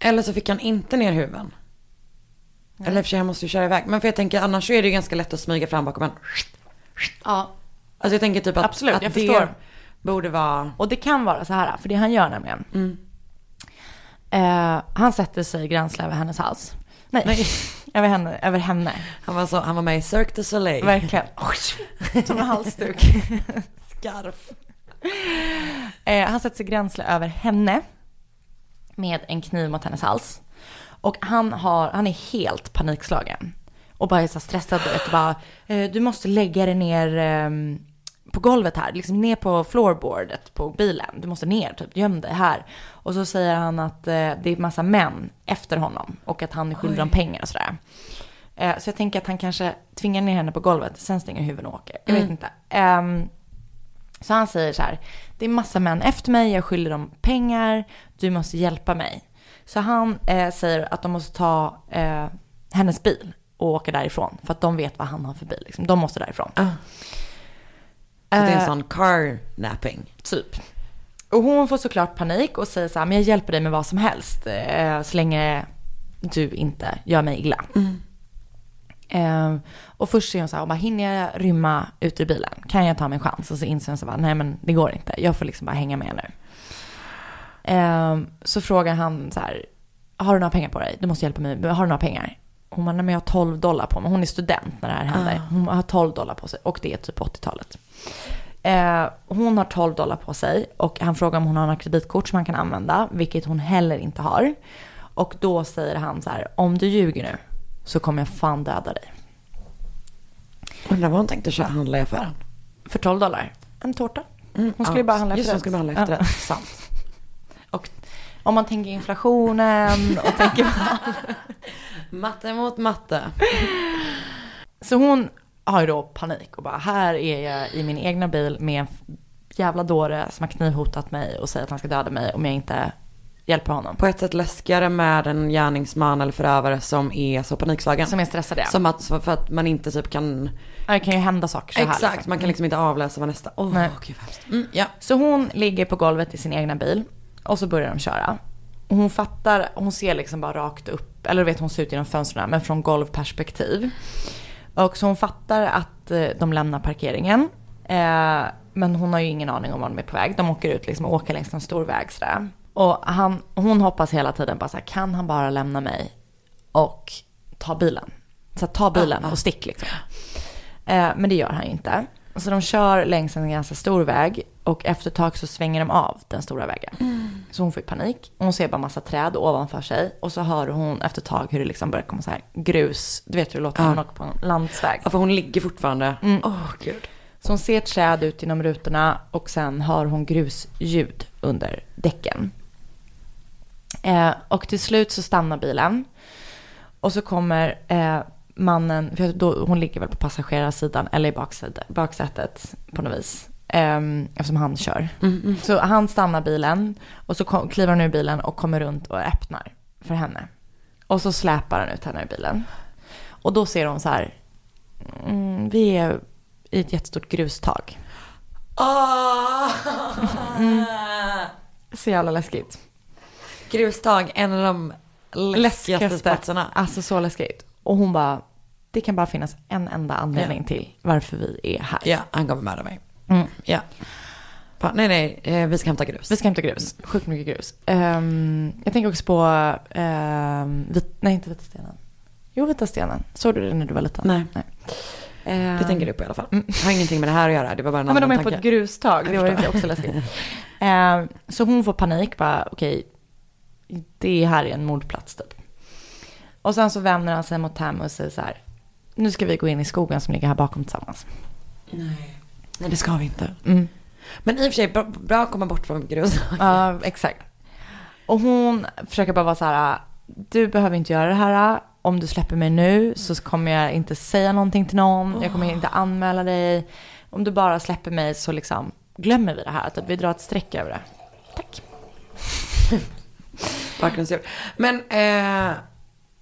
[SPEAKER 2] eller så fick han inte ner huven. Eller i och för sig, han måste ju köra iväg. Men för jag tänker, annars så är det ju ganska lätt att smyga fram bakom en.
[SPEAKER 1] ja.
[SPEAKER 2] Alltså jag tänker typ att,
[SPEAKER 1] Absolut,
[SPEAKER 2] att
[SPEAKER 1] jag
[SPEAKER 2] det
[SPEAKER 1] förstår.
[SPEAKER 2] borde vara...
[SPEAKER 1] Och det kan vara så här, för det han gör nämligen.
[SPEAKER 2] Mm.
[SPEAKER 1] Eh, han sätter sig gränsle över hennes hals. Nej,
[SPEAKER 2] Nej. *laughs*
[SPEAKER 1] över, henne, över henne.
[SPEAKER 2] Han var, så, han var med i Cirque du Soleil.
[SPEAKER 1] Verkligen. *laughs* Som en halsduk. *laughs*
[SPEAKER 2] Skarf.
[SPEAKER 1] Eh, han sätter sig gränsle över henne. Med en kniv mot hennes hals. Och han, har, han är helt panikslagen. Och bara är så stressad. Du, vet, och bara, eh, du måste lägga dig ner eh, på golvet här. Liksom ner på floorboardet på bilen. Du måste ner, typ göm dig här. Och så säger han att eh, det är massa män efter honom. Och att han är skyldig dem pengar och sådär. Eh, så jag tänker att han kanske tvingar ner henne på golvet. Sen stänger huven och åker. Jag vet
[SPEAKER 2] Mm.
[SPEAKER 1] inte. Ehm, så han säger så här, det är massa män efter mig, jag skyller dem pengar, du måste hjälpa mig. Så han eh, säger att de måste ta eh, hennes bil och åka därifrån. För att de vet vad han har för bil. Liksom. De måste därifrån.
[SPEAKER 2] Ah. Så det är en
[SPEAKER 1] Eh,
[SPEAKER 2] sån carnapping.
[SPEAKER 1] Typ. Och hon får såklart panik och säger så här, men jag hjälper dig med vad som helst. Eh, så länge du inte gör mig illa. Eh, och först säger hon så här, bara, hinner jag rymma ut ur bilen? Kan jag ta min chans? Och så inser hon så här, nej men det går inte. Jag får liksom bara hänga med nu. Eh, så frågar han så här, har du några pengar på dig? Du måste hjälpa mig. Har du några pengar? Hon bara, nej men jag har 12 dollar på mig. Hon är student när det här händer. Hon har 12 dollar på sig och det är typ 80-talet. Eh, hon har 12 dollar på sig och han frågar om hon har några kreditkort som han kan använda, vilket hon heller inte har. Och då säger han så här, om du ljuger nu så kommer jag fan döda dig.
[SPEAKER 2] Undrar vad hon tänkte köra handla i affären.
[SPEAKER 1] För 12 dollar. En tårta.
[SPEAKER 2] Mm,
[SPEAKER 1] Hon skulle ju bara handla
[SPEAKER 2] Just
[SPEAKER 1] efter
[SPEAKER 2] hon skulle bara handla efter
[SPEAKER 1] Ja.
[SPEAKER 2] det. *laughs* Sant.
[SPEAKER 1] Och om man tänker inflationen och tänker *laughs*
[SPEAKER 2] Matte mot matte.
[SPEAKER 1] Så hon har ju då panik och bara, här är jag i min egna bil med en jävla dåre som har knivhotat mig och säger att han ska döda mig om jag inte hjälper honom.
[SPEAKER 2] På ett sätt läskigare med en gärningsman eller förövare som är så panikslagen.
[SPEAKER 1] Som är stressad ja.
[SPEAKER 2] Som att, för att man inte typ kan...
[SPEAKER 1] Ja, Det kan ju hända saker så här.
[SPEAKER 2] Exakt,
[SPEAKER 1] liksom.
[SPEAKER 2] man kan liksom inte avläsa vad nästa... Åh,
[SPEAKER 1] Nej.
[SPEAKER 2] gud vad hemskt. mm, ja.
[SPEAKER 1] Så hon ligger på golvet i sin egna bil och så börjar de köra. Och hon fattar, hon ser liksom bara rakt upp, eller du vet hon ser ut genom fönstren men från golvperspektiv. Och så hon fattar att eh, de lämnar parkeringen. Eh, men hon har ju ingen aning om var de är på väg. De åker ut liksom och åker längs en stor väg sådär. Och han, hon hoppas hela tiden bara så här, kan han bara lämna mig och ta bilen? Så här, ta bilen och stick liksom. Eh, men det gör han ju inte. Så de kör längs en ganska stor väg och efter ett tag så svänger de av den stora vägen. Så hon får ju panik. Hon ser bara massa träd ovanför sig och så hör hon efter ett tag hur det liksom börjar komma så här grus. Du vet hur det låter när man åker på en landsväg.
[SPEAKER 2] ja, för hon ligger fortfarande... Åh, gud.
[SPEAKER 1] Så hon ser träd ut genom rutorna och sen hör hon grusljud under däcken. Eh, och till slut så stannar bilen. Och så kommer eh, mannen, för då, hon ligger väl på passagerarsidan eller i baksätet, baksätet på något vis. Eh, eftersom han kör. Så han stannar bilen och så kom, kliver han ur bilen och kommer runt och öppnar för henne. Och så släpar han ut henne ur bilen. Och då ser hon så här, mm, vi är i ett jättestort grustag.
[SPEAKER 2] Åh!
[SPEAKER 1] Så jävla läskigt.
[SPEAKER 2] Grustag, en av de läskigaste platserna.
[SPEAKER 1] Alltså så läskigt. Och hon bara, det kan bara finnas en enda anledning till varför vi är här.
[SPEAKER 2] Ja, han kommer mörda mig.
[SPEAKER 1] Mm.
[SPEAKER 2] Ja. Bara, nej, nej, eh, vi ska hämta grus.
[SPEAKER 1] Vi ska hämta grus. Sjukt mycket grus. Ehm, jag tänker också på, ehm, vit, nej inte vita stenen. Jo, vita stenen. Såg du det när du var liten?
[SPEAKER 2] Nej.
[SPEAKER 1] Ehm,
[SPEAKER 2] Det tänker du på i alla fall. Det har ingenting med det här att göra, det var bara en
[SPEAKER 1] Ja, men
[SPEAKER 2] annan
[SPEAKER 1] de är på
[SPEAKER 2] tanke.
[SPEAKER 1] ett grustag. Det var också läskigt. *laughs* Ehm, så hon får panik. Bara, okej, det här är en mordplats typ. Och sen så vänder han sig mot Tam och säger så här. nu ska vi gå in i skogen som ligger här bakom tillsammans.
[SPEAKER 2] Nej. Nej, det ska vi inte.
[SPEAKER 1] Mm.
[SPEAKER 2] Men i och för sig, bra, bra att komma bort från grussaker.
[SPEAKER 1] Ja, exakt. Och hon försöker bara vara så här, du behöver inte göra det här. Om du släpper mig nu så kommer jag inte säga någonting till någon. Jag kommer inte anmäla dig. Om du bara släpper mig så liksom glömmer vi det här. Att vi drar ett streck över det. Tack.
[SPEAKER 2] Bakgrundsljud. Men, eh,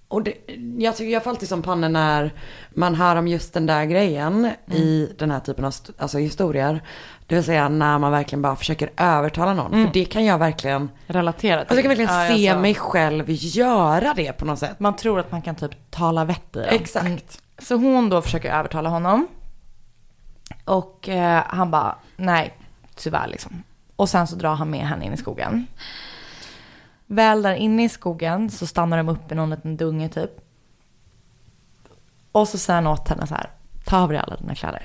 [SPEAKER 2] och det, jag tycker jag får alltid som panna när man hör om just den där grejen i den här typen av alltså historier. Det vill säga när man verkligen bara försöker övertala någon. För det kan jag verkligen,
[SPEAKER 1] Relatera
[SPEAKER 2] alltså jag kan verkligen
[SPEAKER 1] Ja,
[SPEAKER 2] se
[SPEAKER 1] jag
[SPEAKER 2] mig själv göra det på något sätt.
[SPEAKER 1] Man tror att man kan typ tala vett i dem.
[SPEAKER 2] Exakt.
[SPEAKER 1] Mm. Så hon då försöker övertala honom. Och eh, han bara, nej, tyvärr liksom. Och sen så drar han med henne in i skogen. Väl där inne i skogen så stannar de upp i någon liten dunge typ. Och så säger han åt henne så här, ta av dig alla dina kläder.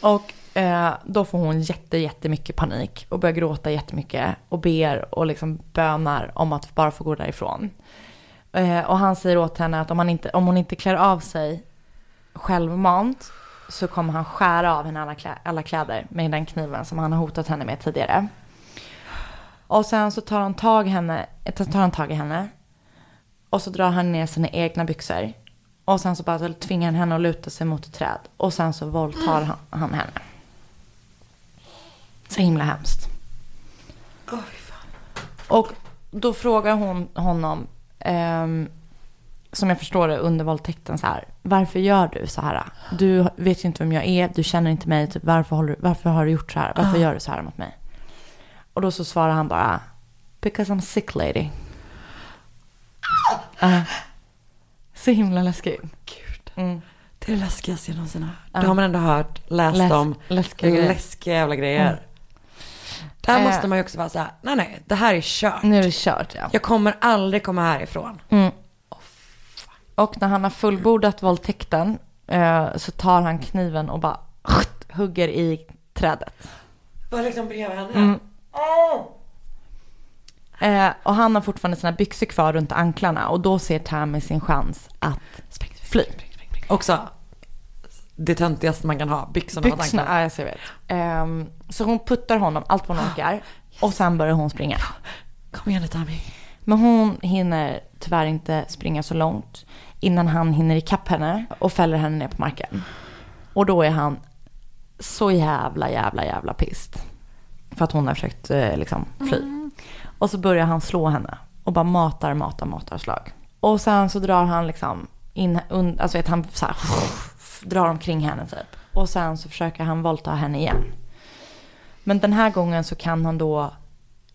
[SPEAKER 1] Och eh, då får hon jätte, jättemycket panik och börjar gråta jättemycket och ber och liksom bönar om att bara få gå därifrån. Eh, och han säger åt henne att om, inte, om hon inte klär av sig självmant så kommer han skära av henne alla, klä, alla kläder med den kniven som han har hotat henne med tidigare. Och sen så tar han tag, henne, tar han tag i henne och så drar han ner sina egna byxor. Och sen så bara så tvingar han henne att luta sig mot ett träd. Och sen så våldtar han, han henne. Så himla hemskt. Och då frågar hon honom, ehm, som jag förstår det under våldtäkten så här. Varför gör du så här? Du vet ju inte vem jag är, du känner inte mig. Typ, varför, håller, varför har du gjort så här? Varför gör du så här mot mig? Och då så svarar han bara, because I'm sick lady. Uh, så himla läskigt.
[SPEAKER 2] Gud.
[SPEAKER 1] Mm.
[SPEAKER 2] Det är det läskigaste jag någonsin har hört.
[SPEAKER 1] Ja.
[SPEAKER 2] Det har man ändå hört, läst
[SPEAKER 1] Läs-
[SPEAKER 2] om.
[SPEAKER 1] läskiga grejer.
[SPEAKER 2] Läskiga jävla grejer. Där
[SPEAKER 1] Eh.
[SPEAKER 2] måste man ju också vara så här, nej nej, det här är kört.
[SPEAKER 1] Nu är det kört ja.
[SPEAKER 2] Jag kommer aldrig komma härifrån.
[SPEAKER 1] Mm. Och när han har fullbordat våldtäkten eh, så tar han kniven och bara hugger i trädet.
[SPEAKER 2] Var liksom bredvid henne.
[SPEAKER 1] Mm. Eh, och han har fortfarande sina byxor kvar runt anklarna och då ser Tammy sin chans att fly.
[SPEAKER 2] Också det töntigaste man kan ha, byxorna runt anklarna.
[SPEAKER 1] ja, jag ser vet. Ehm, så hon puttar honom allt vad hon orkar och sen börjar hon springa.
[SPEAKER 2] Kom igen nu Tammy.
[SPEAKER 1] Men hon hinner tyvärr inte springa så långt innan han hinner ikapp henne och fäller henne ner på marken. Och då är han så jävla, jävla, jävla pist. För att hon har försökt eh, liksom fly. Och så börjar han slå henne och bara matar, matar, matar slag. Och sen så drar han liksom in, un, alltså vet han så här, *laughs* drar omkring henne typ. Och sen så försöker han våldta henne igen. Men den här gången så kan han då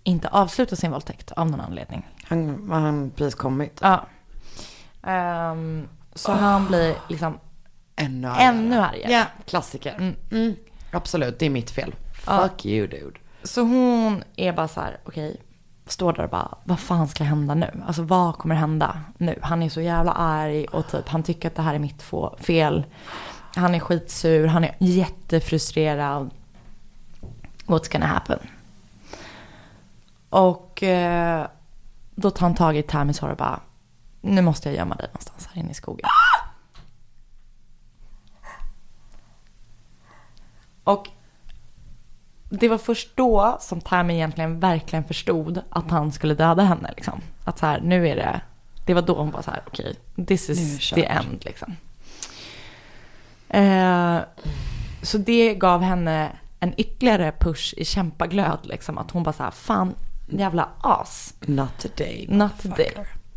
[SPEAKER 1] inte avsluta sin våldtäkt av någon anledning.
[SPEAKER 2] Han, har han precis kommit.
[SPEAKER 1] Ja. Ehm, så han blir liksom
[SPEAKER 2] Ännu argare.
[SPEAKER 1] ännu argare.
[SPEAKER 2] Ja, klassiker.
[SPEAKER 1] Mm.
[SPEAKER 2] Mm. Absolut, det är mitt fel.
[SPEAKER 1] Ja.
[SPEAKER 2] Fuck you dude.
[SPEAKER 1] Så hon är bara så här, okej, står där och bara, vad fan ska hända nu? Alltså vad kommer hända nu? Han är så jävla arg och typ han tycker att det här är mitt fel. Han är skitsur, han är jättefrustrerad. What's gonna happen? Och eh, då tar han tag i Tammys hår och bara, nu måste jag gömma dig någonstans här inne i skogen. Och det var först då som Tammy egentligen verkligen förstod att han skulle döda henne. Liksom. Att så här, nu är det, det var då hon var så här, okej, this
[SPEAKER 2] är det
[SPEAKER 1] is the end liksom. Eh, så det gav henne en ytterligare push i kämpaglöd liksom. Att hon bara så här, fan jävla as.
[SPEAKER 2] Not today.
[SPEAKER 1] Not today.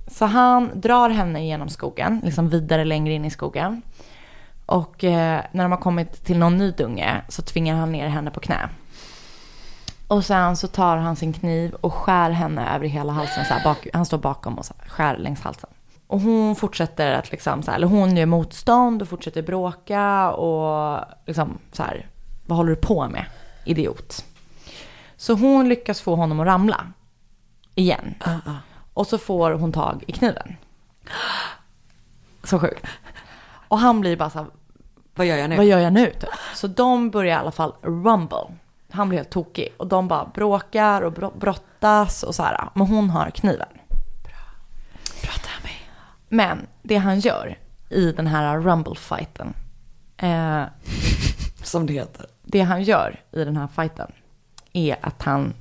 [SPEAKER 1] Så han drar henne genom skogen, liksom vidare längre in i skogen. Och eh, när de har kommit till någon ny dunge så tvingar han ner henne på knä. Och sen så tar han sin kniv och skär henne över hela halsen. Så bak, han står bakom och så skär längs halsen. Och hon fortsätter att liksom så här, eller hon gör motstånd och fortsätter bråka och liksom så här, vad håller du på med, idiot? Så hon lyckas få honom att ramla. Igen.
[SPEAKER 2] Ah.
[SPEAKER 1] Och så får hon tag i kniven. Så sjukt. Och han blir bara så här,
[SPEAKER 2] Vad gör jag nu?
[SPEAKER 1] vad gör jag nu? Typ. Så de börjar i alla fall rumble. Han blir helt tokig. Och de bara bråkar och bro- brottas och så här. Men hon har kniven.
[SPEAKER 2] Med mig.
[SPEAKER 1] Men det han gör i den här rumble-fighten. Eh, *laughs*
[SPEAKER 2] Som det heter.
[SPEAKER 1] det han gör i den här fighten är att han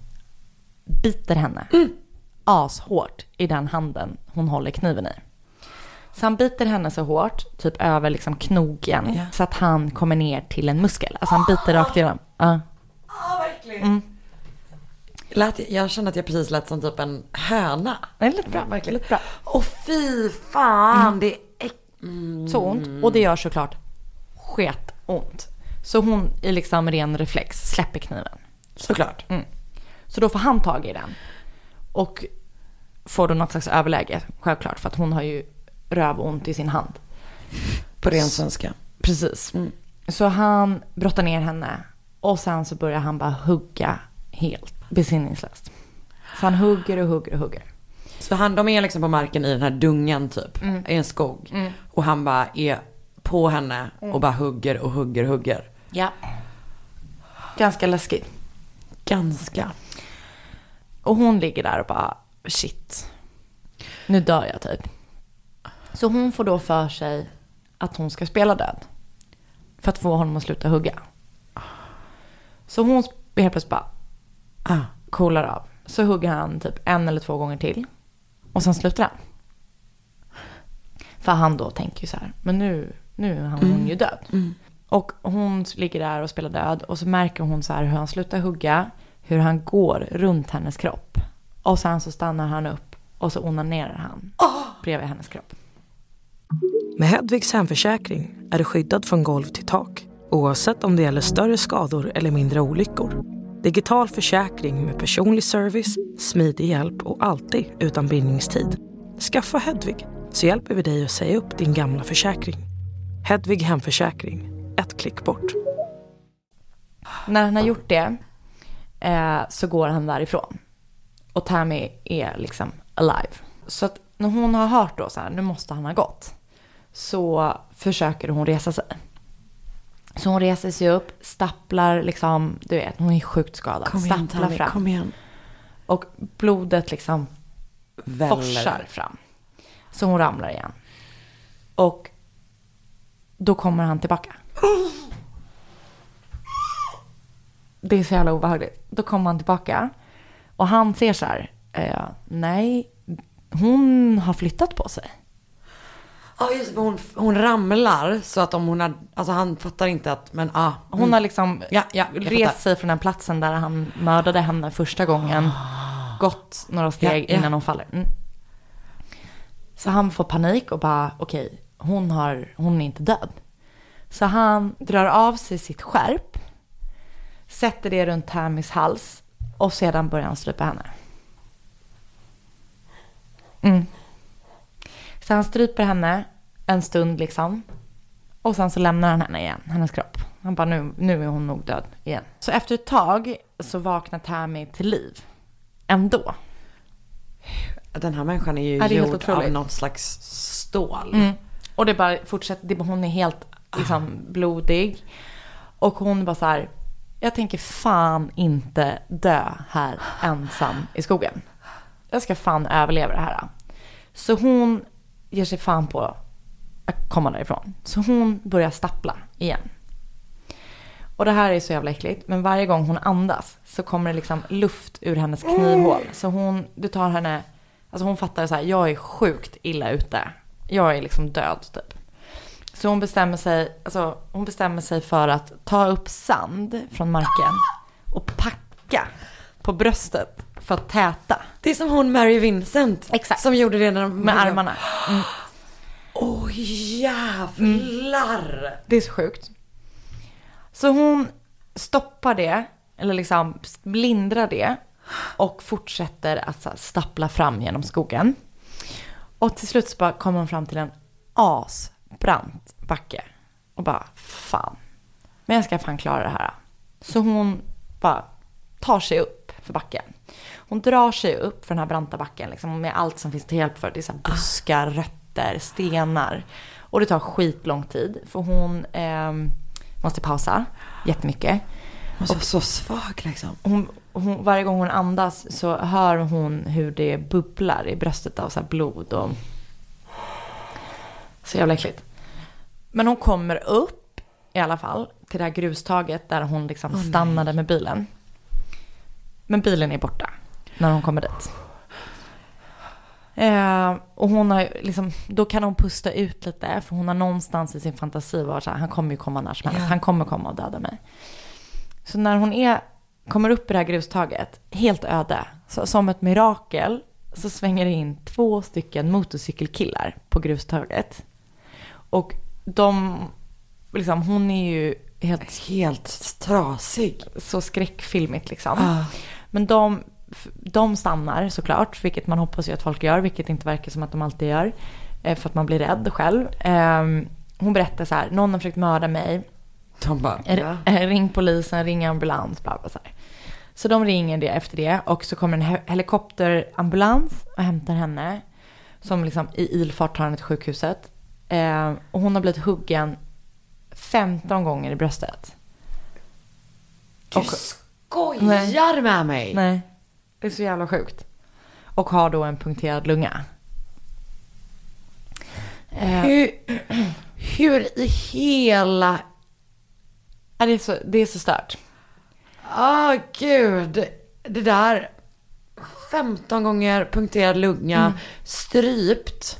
[SPEAKER 1] biter henne ashårt i den handen hon håller kniven i. Så han biter henne så hårt, typ över liksom knogen,
[SPEAKER 2] Ja.
[SPEAKER 1] så att han kommer ner till en muskel. Alltså han biter rakt igenom. Ja.
[SPEAKER 2] Verkligen. Lät, jag kände att jag precis lät som typ en höna.
[SPEAKER 1] Det lite bra.
[SPEAKER 2] Verkligen.
[SPEAKER 1] Lite bra.
[SPEAKER 2] Åh fy fan, det är mm.
[SPEAKER 1] Så ont. Och det gör såklart sketont. Så hon i liksom ren reflex släpper kniven.
[SPEAKER 2] Såklart.
[SPEAKER 1] Så då får han tag i den. Och får då något slags överläge, självklart. För att hon har ju rövont i sin hand.
[SPEAKER 2] På ren svenska.
[SPEAKER 1] Precis. Så han brottar ner henne. Och sen så börjar han bara hugga helt besinningslöst. Så han hugger och hugger och hugger.
[SPEAKER 2] Så han, de är liksom på marken i den här dungan typ, i en skog. Och han bara är på henne och bara hugger och hugger och hugger.
[SPEAKER 1] Ja. Ganska läskigt.
[SPEAKER 2] Ganska.
[SPEAKER 1] Och hon ligger där och bara shit. Nu dör jag typ. Så hon får då för sig att hon ska spela död. För att få honom att sluta hugga. Så hon helt plötsligt bara
[SPEAKER 2] Ah.
[SPEAKER 1] coolar av. Så hugger han typ en eller två gånger till. Och sen slutar han. För han då tänker ju så här, men nu, nu är han, hon ju död. Och hon ligger där och spelar död och så märker hon så här hur han slutar hugga, hur han går runt hennes kropp. Och sen så stannar han upp och så onanerar han bredvid hennes kropp.
[SPEAKER 3] Med Hedvigs hemförsäkring är du skyddad från golv till tak oavsett om det gäller större skador eller mindre olyckor. Digital försäkring med personlig service, smidig hjälp och alltid utan bindningstid. Skaffa Hedvig så hjälper vi dig att säga upp din gamla försäkring. Hedvig hemförsäkring, ett klick bort.
[SPEAKER 1] När han har gjort det eh, så går han därifrån. Och Tammy är liksom alive. Så att när hon har hört då så här, nu måste han ha gått. Så försöker hon resa sig. Så hon reser sig upp, stapplar liksom, du vet, hon är sjukt skadad.
[SPEAKER 2] Kom igen
[SPEAKER 1] stapplar
[SPEAKER 2] Tammy,
[SPEAKER 1] fram.
[SPEAKER 2] kom igen.
[SPEAKER 1] Och blodet liksom
[SPEAKER 2] Väller.
[SPEAKER 1] forsar fram. Så hon ramlar igen. Och då kommer han tillbaka. Det är så jävla obehagligt. Då kommer han tillbaka. Och han ser så här. Eh, nej, hon har flyttat på sig.
[SPEAKER 2] Ja just hon, hon ramlar så att om hon har, alltså han fattar inte att, men ah.
[SPEAKER 1] Hon har liksom
[SPEAKER 2] Ja, ja,
[SPEAKER 1] rest sig från den platsen där han mördade henne första gången. Gått några steg
[SPEAKER 2] Ja,
[SPEAKER 1] innan hon faller. Mm. Så han får panik och bara, okej, hon, har, hon är inte död. Så han drar av sig sitt skärp, sätter det runt Tammys hals och sedan börjar han strypa henne. Mm. Så han stryper henne en stund liksom. Och sen så lämnar han henne igen, hennes kropp. Han bara, nu, nu är hon nog död igen. Så efter ett tag så vaknar Tammy till liv. Ändå.
[SPEAKER 2] Den här människan är ju
[SPEAKER 1] Ja, är
[SPEAKER 2] gjord av något slags stål.
[SPEAKER 1] Mm. Och det bara fortsätter, det, hon är helt liksom blodig. Och hon bara så här, jag tänker fan inte dö här ensam i skogen. Jag ska fan överleva det här. Så hon ger sig fan på att komma därifrån. Så hon börjar stappla igen. Och det här är så jävla äckligt. Men varje gång hon andas så kommer det liksom luft ur hennes knivhål. Så hon, du tar henne, alltså hon fattar så här, jag är sjukt illa ute. Jag är liksom död typ. Så hon bestämmer sig, alltså hon bestämmer sig för att ta upp sand från marken och packa på bröstet för att täta
[SPEAKER 2] Det är som hon Mary Vincent.
[SPEAKER 1] Exakt.
[SPEAKER 2] Som gjorde det när de...
[SPEAKER 1] med armarna.
[SPEAKER 2] Åh jävlar.
[SPEAKER 1] Det är så sjukt. Så hon stoppar det, eller liksom lindrar det och fortsätter att här stappla fram genom skogen. Och till slut så bara kommer hon fram till en asbrant backe. Och bara, fan. Men jag ska fan klara det här. Så hon bara tar sig upp för backen. Hon drar sig upp för den här branta backen liksom, med allt som finns till hjälp för. Det är så här buskar, rötter, stenar. Och det tar skitlång tid. För hon ehm, måste pausa jättemycket.
[SPEAKER 2] Hon var så svag liksom.
[SPEAKER 1] Hon, hon, varje gång hon andas så hör hon hur det bubblar i bröstet av så här blod och Så jävla äckligt. Men hon kommer upp i alla fall till det här grustaget där hon liksom stannade med bilen. Men bilen är borta när hon kommer dit. Eh, och hon har liksom, då kan hon pusta ut lite för hon har någonstans i sin fantasi varit så här, han kommer ju komma när som helst,
[SPEAKER 2] Ja.
[SPEAKER 1] han kommer komma och döda mig. Så när hon är, kommer upp i det här grustaget, helt öde, så, som ett mirakel, så svänger det in två stycken motorcykelkillar på grustaget. Och de, liksom, hon är ju helt
[SPEAKER 2] Helt trasig.
[SPEAKER 1] så skräckfilmigt liksom.
[SPEAKER 2] Ah.
[SPEAKER 1] Men de, de stannar såklart, vilket man hoppas ju att folk gör, vilket inte verkar som att de alltid gör. eh, För att man blir rädd själv. Ehm, Hon berättar så här, någon har försökt mörda mig.
[SPEAKER 2] De bara,
[SPEAKER 1] R- *laughs* eh, Ring polisen, ring ambulans, bla bla så här. Så de ringer det efter det och så kommer en he- helikopterambulans och hämtar henne. Som liksom i ilfart tar henne till sjukhuset. Eh, och hon har blivit huggen 15 gånger i bröstet.
[SPEAKER 2] du
[SPEAKER 1] Och-
[SPEAKER 2] skojar med mig.
[SPEAKER 1] Nej, det är så jävla sjukt. Och har då en punkterad lunga. Eh,
[SPEAKER 2] Hur, hur i hela...
[SPEAKER 1] ja, det, är så, det är så stört.
[SPEAKER 2] Ah gud. Det där. 15 gånger punkterad lunga, strypt.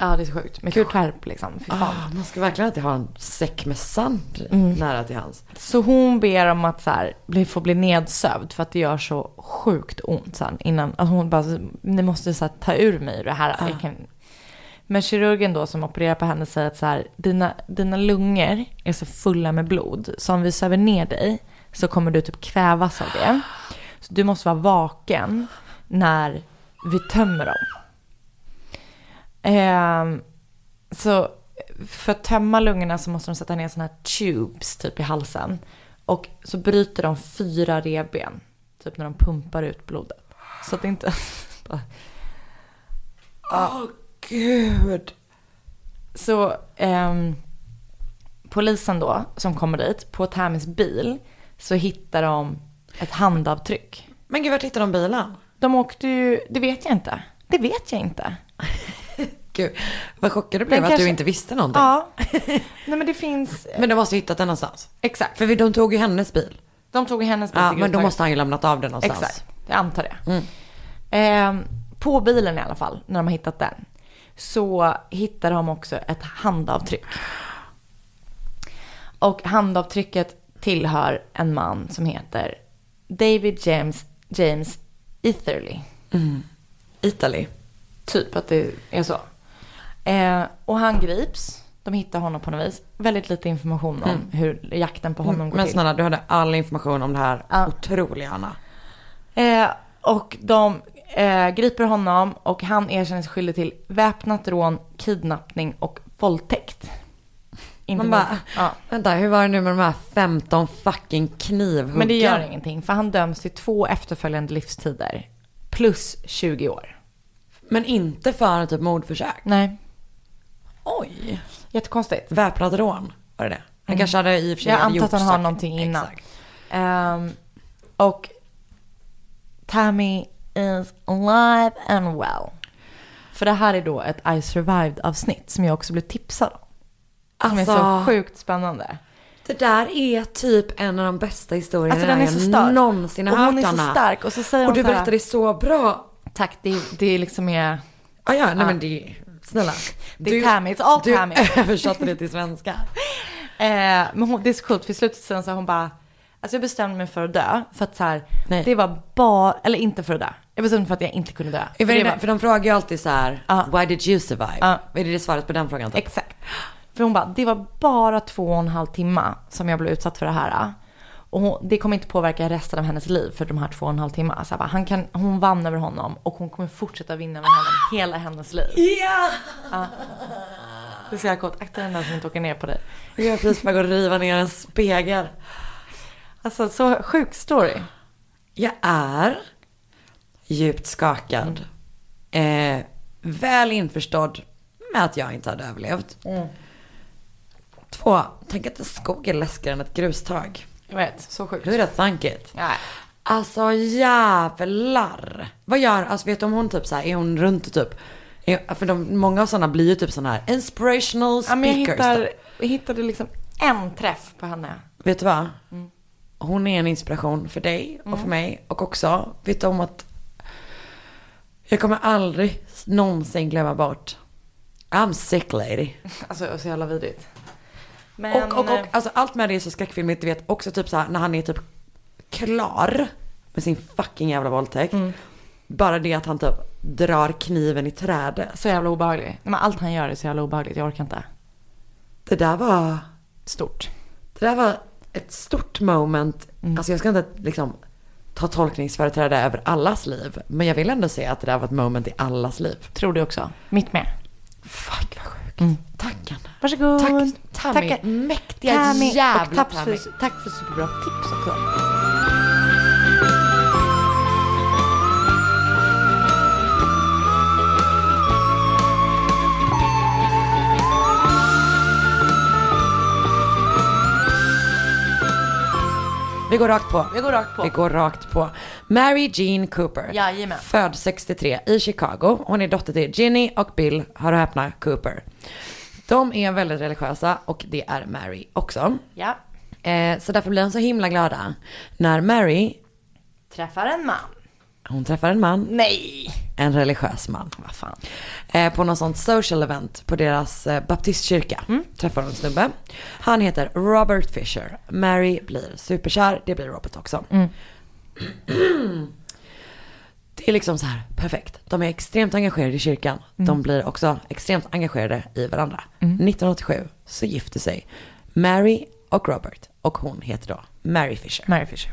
[SPEAKER 1] Ja, det är så sjukt. Med skärp liksom. Fy fan.
[SPEAKER 2] Ah, man ska verkligen alltid ha en säck med sand nära till hands.
[SPEAKER 1] Så hon ber om att så här, bli, få bli nedsövd för att det gör så sjukt ont sen innan. Alltså hon bara, ni måste så här, ta ur mig det här. Jag kan... Men kirurgen då som opererar på henne säger att så här, dina, dina lungor är så fulla med blod. Så om vi söver ner dig så kommer du typ kvävas av det. Så du måste vara vaken när vi tömmer dem. Ehm, så för att tömma lungorna så måste de sätta ner såna här tubes typ i halsen. Och så bryter de fyra revben. Typ när de pumpar ut blodet. Så att det inte... *laughs*
[SPEAKER 2] Åh gud.
[SPEAKER 1] så ehm, polisen då som kommer dit på Tamis bil så hittar de ett handavtryck.
[SPEAKER 2] Men gud, vart hittade de bilen?
[SPEAKER 1] De åkte ju, det vet jag inte. Det vet jag inte. *laughs*
[SPEAKER 2] Gud, vad chockad du blev
[SPEAKER 1] Den
[SPEAKER 2] att
[SPEAKER 1] kanske-
[SPEAKER 2] du inte visste någonting.
[SPEAKER 1] Ja. *laughs* Nej men det finns,
[SPEAKER 2] Men de måste ha hittat den någonstans.
[SPEAKER 1] exakt.
[SPEAKER 2] För de tog ju hennes bil.
[SPEAKER 1] De tog hennes bil
[SPEAKER 2] Ja, men då måste han ju lämnat av den någonstans.
[SPEAKER 1] Exakt, jag antar det.
[SPEAKER 2] Mm.
[SPEAKER 1] Ehm, på bilen i alla fall, när de har hittat den, så hittar de också ett handavtryck. Och handavtrycket tillhör en man som heter David James, James Etherly.
[SPEAKER 2] Italy.
[SPEAKER 1] Typ att det är så. Eh, och han grips. De hittar honom på något vis. Väldigt lite information om hur jakten på honom går
[SPEAKER 2] Men
[SPEAKER 1] till.
[SPEAKER 2] snälla, du hade all information om det här
[SPEAKER 1] Ja.
[SPEAKER 2] otroliga Anna.
[SPEAKER 1] Eh, och de eh, griper honom och han erkänner sig skyldig till väpnat rån, kidnappning och våldtäkt. Inte
[SPEAKER 2] Man bara,
[SPEAKER 1] ja.
[SPEAKER 2] vänta, hur var det nu med de här 15 fucking knivhuggen?
[SPEAKER 1] Men det gör ingenting för han döms till två efterföljande livstider. Plus 20 år.
[SPEAKER 2] Men inte för typ mordförsök?
[SPEAKER 1] Nej,
[SPEAKER 2] Oj.
[SPEAKER 1] jättekonstigt.
[SPEAKER 2] Väpnat rån, var det det? Han kanske hade i och för sig
[SPEAKER 1] Jag antar att han har någonting innan. Ehm, och Tammy is alive and well. För det här är då ett I survived avsnitt som jag också blev tipsad om. Som är så
[SPEAKER 2] Alltså,
[SPEAKER 1] sjukt spännande.
[SPEAKER 2] det där är typ en av de bästa historierna
[SPEAKER 1] Alltså den är
[SPEAKER 2] jag
[SPEAKER 1] så stark.
[SPEAKER 2] någonsin har
[SPEAKER 1] och hon
[SPEAKER 2] hört
[SPEAKER 1] är så stark. Och så säger
[SPEAKER 2] Och
[SPEAKER 1] hon
[SPEAKER 2] du
[SPEAKER 1] så här,
[SPEAKER 2] berättade så bra.
[SPEAKER 1] Tack, det, det är liksom är...
[SPEAKER 2] Ja, ja, nej men det snälla.
[SPEAKER 1] Det är Tammy, it's all
[SPEAKER 2] du
[SPEAKER 1] Tammy. *laughs*
[SPEAKER 2] översatte det till svenska. *laughs*
[SPEAKER 1] Eh, men hon, det är så coolt, för i slutet sen så hon bara, alltså jag bestämde mig för att dö. För att så här, det var bara, eller inte för att dö. Jag bestämde mig för att jag inte kunde dö.
[SPEAKER 2] För,
[SPEAKER 1] För det var,
[SPEAKER 2] för de frågar ju alltid så här,
[SPEAKER 1] Ja.
[SPEAKER 2] why did you survive? Vad är det svaret på den frågan? Typ?
[SPEAKER 1] exakt. För hon bara, det var bara två och en halv timme som jag blev utsatt för det här. Och hon, det kommer inte påverka resten av hennes liv för de här två och en halv timmar. Så jag bara, han kan, hon vann över honom och hon kommer fortsätta vinna över honom hela hennes liv.
[SPEAKER 2] Ja!
[SPEAKER 1] Det är så jävla coolt. Akta den där som inte åker ner på dig.
[SPEAKER 2] Jag är precis på att riva ner en spegel.
[SPEAKER 1] Alltså så sjuk story.
[SPEAKER 2] Jag är djupt skakad. Eh, väl införstådd med att jag inte hade överlevt. Två, tänk att en skog är läskigare än ett grustag.
[SPEAKER 1] Jag vet, så sjukt.
[SPEAKER 2] Hur är det think it?
[SPEAKER 1] Nej.
[SPEAKER 2] Alltså jävlar. Vad gör, alltså vet du om hon typ så här, är hon runt och typ, Ja, för de, många av sådana blir ju typ sådana här inspirational
[SPEAKER 1] Ja, men jag,
[SPEAKER 2] speakers.
[SPEAKER 1] hittar, jag hittade liksom en träff på henne.
[SPEAKER 2] Vet du vad?
[SPEAKER 1] Mm.
[SPEAKER 2] Hon är en inspiration för dig och för mig. Och också, vet du om att jag kommer aldrig någonsin glömma bort I'm sick lady. *laughs*
[SPEAKER 1] Alltså så jävla vidrigt. Men, eh,
[SPEAKER 2] och, och, och alltså allt med det är så skräckfilmigt. Du vet också typ så här när han är typ klar med sin fucking jävla våldtäkt.
[SPEAKER 1] Mm.
[SPEAKER 2] Bara det att han typ drar kniven i trädet.
[SPEAKER 1] Så jävla obehaglig. Men allt han gör är så jävla obehagligt. Jag orkar inte.
[SPEAKER 2] Det där var,
[SPEAKER 1] Stort.
[SPEAKER 2] det där var ett stort moment.
[SPEAKER 1] Mm.
[SPEAKER 2] Alltså jag ska inte liksom ta tolkningsföreträde över allas liv. Men jag vill ändå säga att det där var ett moment i allas liv.
[SPEAKER 1] Tror du också. Mitt med.
[SPEAKER 2] Fuck vad sjukt.
[SPEAKER 1] Mm.
[SPEAKER 2] Tack Anna.
[SPEAKER 1] Varsågod.
[SPEAKER 2] Tack Tammy.
[SPEAKER 1] Tackar.
[SPEAKER 2] Mäktiga
[SPEAKER 1] Tammy.
[SPEAKER 2] jävla
[SPEAKER 1] och tack
[SPEAKER 2] Tammy.
[SPEAKER 1] för, tack för superbra tips också.
[SPEAKER 2] Vi går rakt på.
[SPEAKER 1] Vi går rakt på.
[SPEAKER 2] Vi går rakt på. Mary Jean Cooper.
[SPEAKER 1] Jajamän.
[SPEAKER 2] Född 63 i Chicago. Hon är dotter till Ginny och Bill, hör och häpna, Cooper. De är väldigt religiösa och det är Mary också.
[SPEAKER 1] Ja.
[SPEAKER 2] Eh, så därför blir de så himla glada när Mary,
[SPEAKER 1] Träffar en man.
[SPEAKER 2] Hon träffar en man,
[SPEAKER 1] Nej.
[SPEAKER 2] en religiös man.
[SPEAKER 1] Vad fan.
[SPEAKER 2] Eh, på något sånt social event på deras eh, baptistkyrka. Träffar hon en snubbe. Han heter Robert Fisher. Mary blir superkär, det blir Robert också. *clears throat* det är liksom så här, perfekt. De är extremt engagerade i kyrkan. De blir också extremt engagerade i varandra. 1987 så gifter sig Mary och Robert. Och hon heter då Mary Fisher.
[SPEAKER 1] Mary Fisher.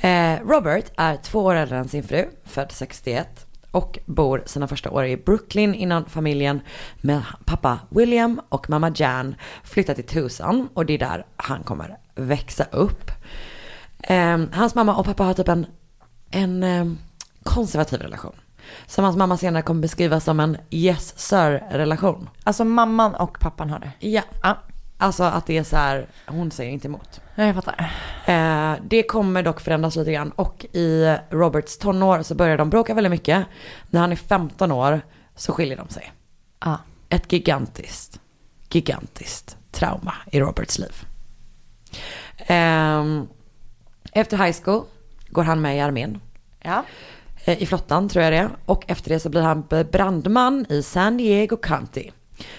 [SPEAKER 2] Eh, Robert är två år äldre än sin fru, född 61. Och bor sina första år i Brooklyn innan familjen med pappa William och mamma Jan flyttar till Tucson. Och det är där han kommer växa upp. Eh, hans mamma och pappa har typ en, en eh, konservativ relation. Som hans mamma senare kommer beskriva som en yes sir-relation.
[SPEAKER 1] Alltså mamman och pappan har det.
[SPEAKER 2] Ja,
[SPEAKER 1] Ja,
[SPEAKER 2] alltså att det är så här, hon säger inte emot.
[SPEAKER 1] Jag fattar.
[SPEAKER 2] Eh, det kommer dock förändras lite grann och i Roberts tonår så börjar de bråka väldigt mycket. När han är 15 år så skiljer de sig.
[SPEAKER 1] Ja.
[SPEAKER 2] Ett gigantiskt, gigantiskt trauma i Roberts liv. Ehm, efter high school går han med i armén.
[SPEAKER 1] Ja.
[SPEAKER 2] eh, I flottan tror jag det. Och efter det så blir han brandman i San Diego County.